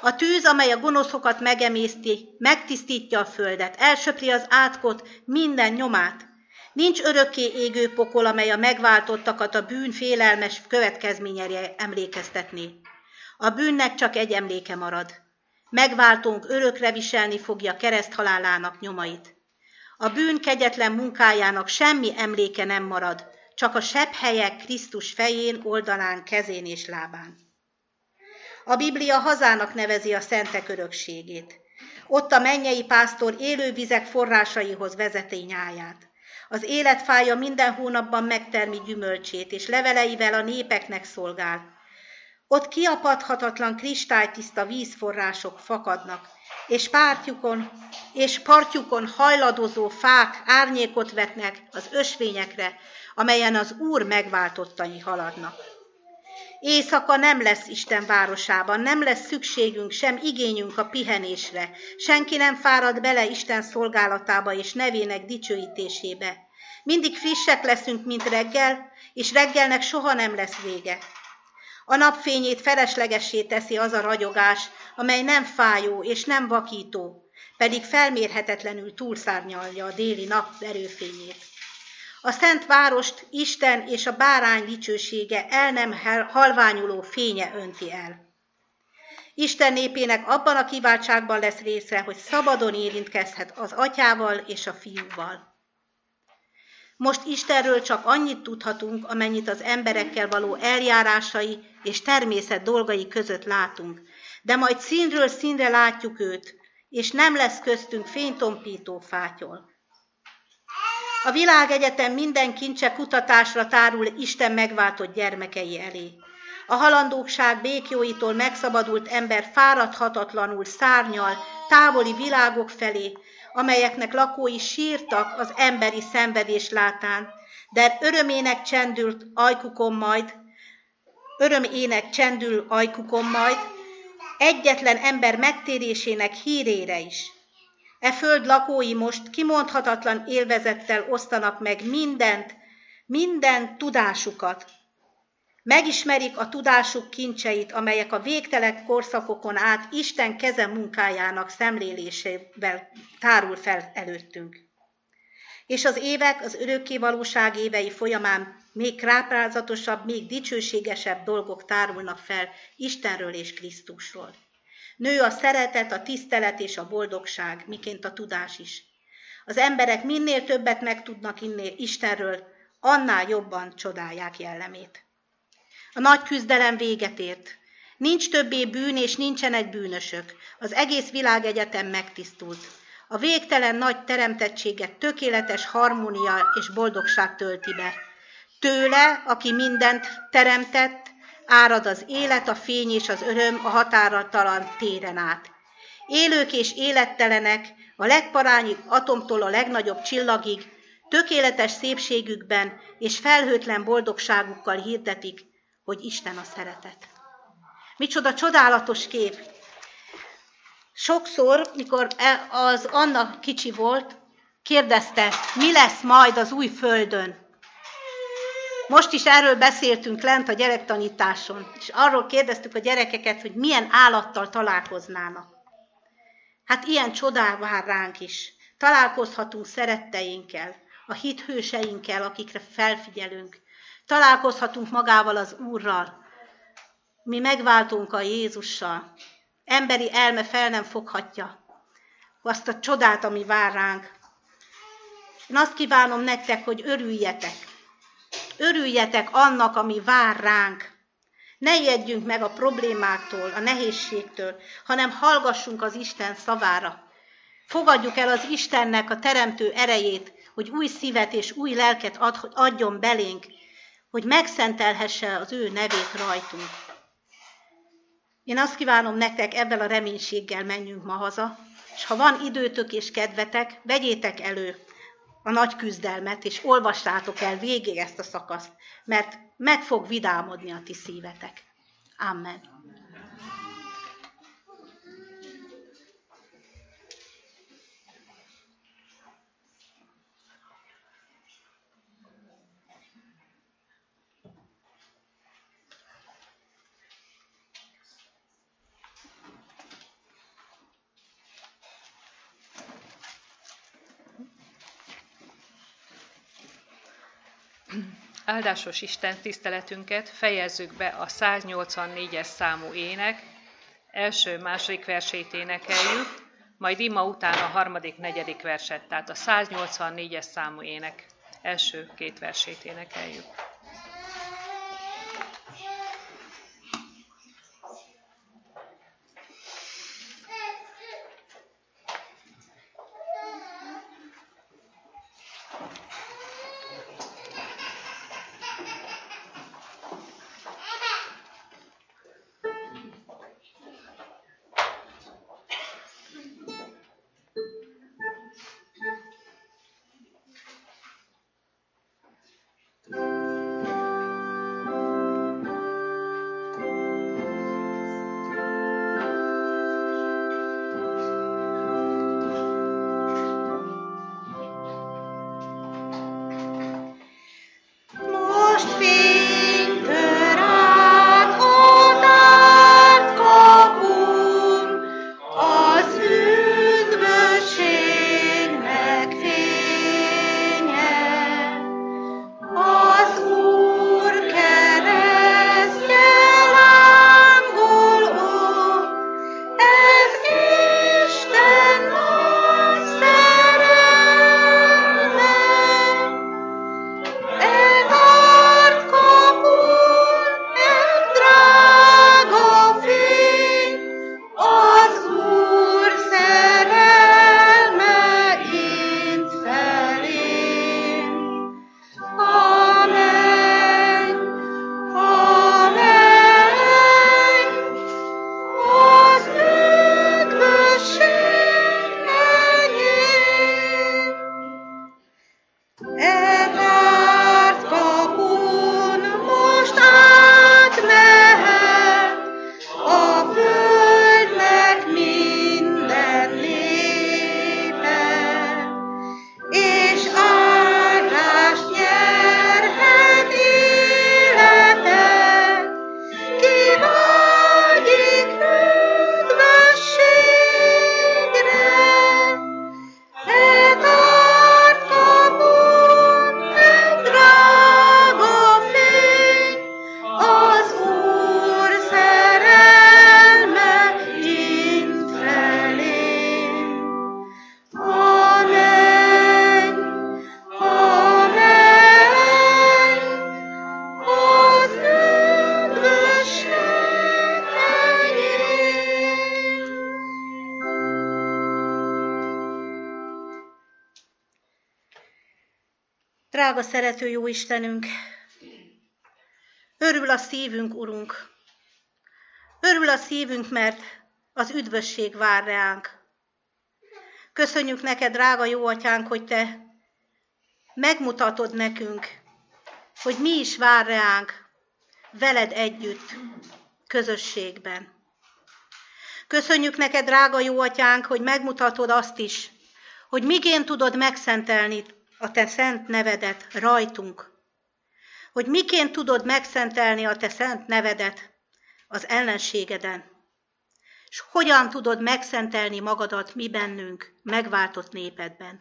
A tűz, amely a gonoszokat megemészti, megtisztítja a földet, elsöpri az átkot, minden nyomát. Nincs örökké égő pokol, amely a megváltottakat a bűn félelmes következményére emlékeztetné. A bűnnek csak egy emléke marad. Megváltunk örökre viselni fogja kereszt halálának nyomait. A bűn kegyetlen munkájának semmi emléke nem marad, csak a sebb helyek Krisztus fején, oldalán, kezén és lábán. A Biblia hazának nevezi a szentek örökségét. Ott a mennyei pásztor élő vizek forrásaihoz vezeti nyáját. Az életfája minden hónapban megtermi gyümölcsét, és leveleivel a népeknek szolgál. Ott kiapadhatatlan kristálytiszta vízforrások fakadnak, és pártjukon, és partjukon hajladozó fák árnyékot vetnek az ösvényekre, amelyen az Úr megváltottai haladnak. Éjszaka nem lesz Isten városában, nem lesz szükségünk, sem igényünk a pihenésre. Senki nem fárad bele Isten szolgálatába és nevének dicsőítésébe. Mindig frissek leszünk, mint reggel, és reggelnek soha nem lesz vége. A napfényét feleslegessé teszi az a ragyogás, amely nem fájó és nem vakító, pedig felmérhetetlenül túlszárnyalja a déli nap erőfényét. A szent várost Isten és a bárány dicsősége el nem halványuló fénye önti el. Isten népének abban a kiváltságban lesz része, hogy szabadon érintkezhet az atyával és a fiúval. Most Istenről csak annyit tudhatunk, amennyit az emberekkel való eljárásai és természet dolgai között látunk, de majd színről színre látjuk őt, és nem lesz köztünk fénytompító fátyol. A világegyetem minden kincse kutatásra tárul Isten megváltott gyermekei elé. A halandókság békjóitól megszabadult ember fáradhatatlanul szárnyal távoli világok felé, amelyeknek lakói sírtak az emberi szenvedés látán, de örömének csendült ajkukon majd, örömének csendül ajkukon majd, egyetlen ember megtérésének hírére is. E föld lakói most kimondhatatlan élvezettel osztanak meg mindent, minden tudásukat. Megismerik a tudásuk kincseit, amelyek a végtelek korszakokon át Isten keze munkájának szemlélésével tárul fel előttünk. És az évek, az örökké valóság évei folyamán még kráprázatosabb, még dicsőségesebb dolgok tárulnak fel Istenről és Krisztusról. Nő a szeretet, a tisztelet és a boldogság, miként a tudás is. Az emberek minél többet megtudnak innél Istenről, annál jobban csodálják jellemét. A nagy küzdelem véget ért. Nincs többé bűn, és nincsenek bűnösök. Az egész világegyetem megtisztult. A végtelen nagy teremtettséget tökéletes harmónia és boldogság tölti be. Tőle, aki mindent teremtett, árad az élet, a fény és az öröm a határatalan téren át. Élők és élettelenek, a legparányi atomtól a legnagyobb csillagig, tökéletes szépségükben és felhőtlen boldogságukkal hirdetik, hogy Isten a szeretet. Micsoda csodálatos kép! Sokszor, mikor e- az Anna kicsi volt, kérdezte, mi lesz majd az új földön. Most is erről beszéltünk lent a gyerektanításon, és arról kérdeztük a gyerekeket, hogy milyen állattal találkoznának. Hát ilyen csodál vár ránk is. Találkozhatunk szeretteinkkel, a hithőseinkkel, akikre felfigyelünk. Találkozhatunk magával az Úrral. Mi megváltunk a Jézussal. Emberi elme fel nem foghatja azt a csodát, ami vár ránk. Én azt kívánom nektek, hogy örüljetek, Örüljetek annak, ami vár ránk. Ne ijedjünk meg a problémáktól, a nehézségtől, hanem hallgassunk az Isten szavára. Fogadjuk el az Istennek a teremtő erejét, hogy új szívet és új lelket ad, adjon belénk, hogy megszentelhesse az ő nevét rajtunk. Én azt kívánom nektek, ebben a reménységgel menjünk ma haza, és ha van időtök és kedvetek, vegyétek elő a nagy küzdelmet, és olvassátok el végig ezt a szakaszt, mert meg fog vidámodni a ti szívetek. Amen. Áldásos Isten tiszteletünket fejezzük be a 184-es számú ének, első-második versét énekeljük, majd ima után a harmadik, negyedik verset, tehát a 184-es számú ének első két versét énekeljük. Szerető jó Istenünk, örül a szívünk, Urunk. Örül a szívünk, mert az üdvösség vár reánk. Köszönjük neked, drága jó atyánk, hogy te megmutatod nekünk, hogy mi is vár reánk veled együtt, közösségben. Köszönjük neked, drága jó atyánk, hogy megmutatod azt is, hogy miként tudod megszentelni a te szent nevedet rajtunk, hogy miként tudod megszentelni a te szent nevedet az ellenségeden, és hogyan tudod megszentelni magadat mi bennünk, megváltott népedben.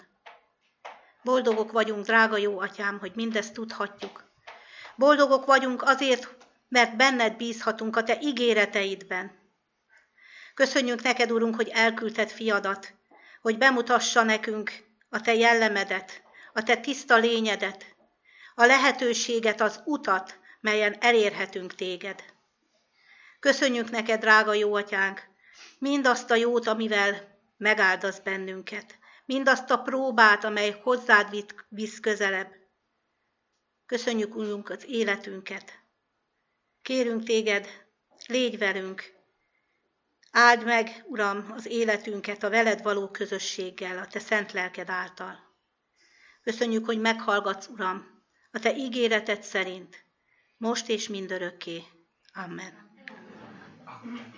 Boldogok vagyunk, drága jó atyám, hogy mindezt tudhatjuk. Boldogok vagyunk azért, mert benned bízhatunk a te ígéreteidben. Köszönjük neked, Urunk, hogy elküldted fiadat, hogy bemutassa nekünk a te jellemedet, a te tiszta lényedet, a lehetőséget, az utat, melyen elérhetünk téged. Köszönjük neked, drága jó atyánk, mindazt a jót, amivel megáldasz bennünket, mindazt a próbát, amely hozzád visz közelebb. Köszönjük, Urunk, az életünket. Kérünk téged, légy velünk, áld meg, Uram, az életünket a veled való közösséggel, a te szent lelked által. Köszönjük, hogy meghallgatsz, Uram, a Te ígéreted szerint, most és mindörökké. Amen. Csak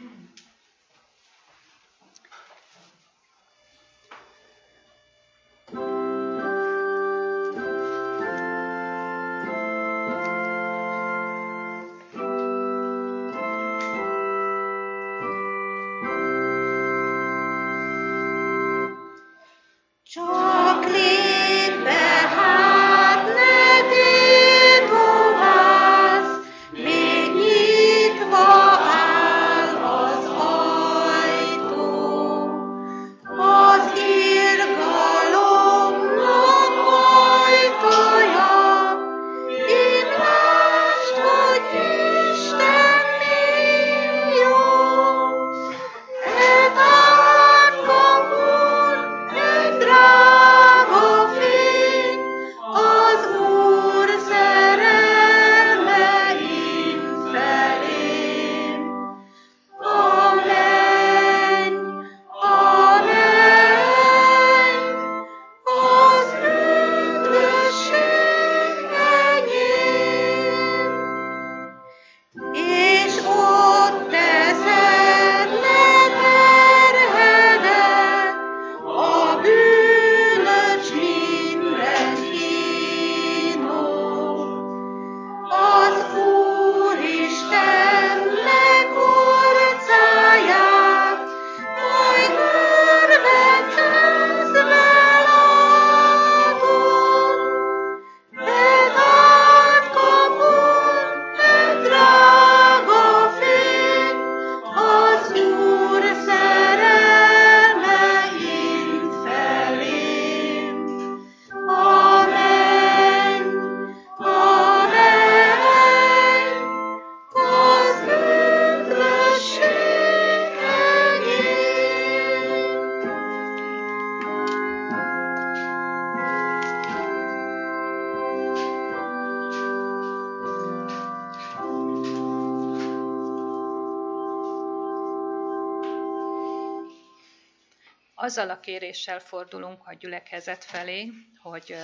Azzal a kéréssel fordulunk a gyülekezet felé, hogy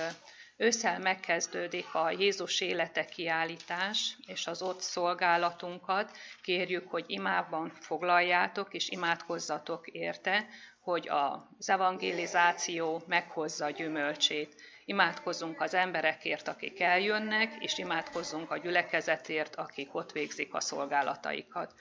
ősszel megkezdődik a Jézus élete kiállítás, és az ott szolgálatunkat kérjük, hogy imában foglaljátok, és imádkozzatok érte, hogy az evangelizáció meghozza a gyümölcsét. Imádkozzunk az emberekért, akik eljönnek, és imádkozzunk a gyülekezetért, akik ott végzik a szolgálataikat.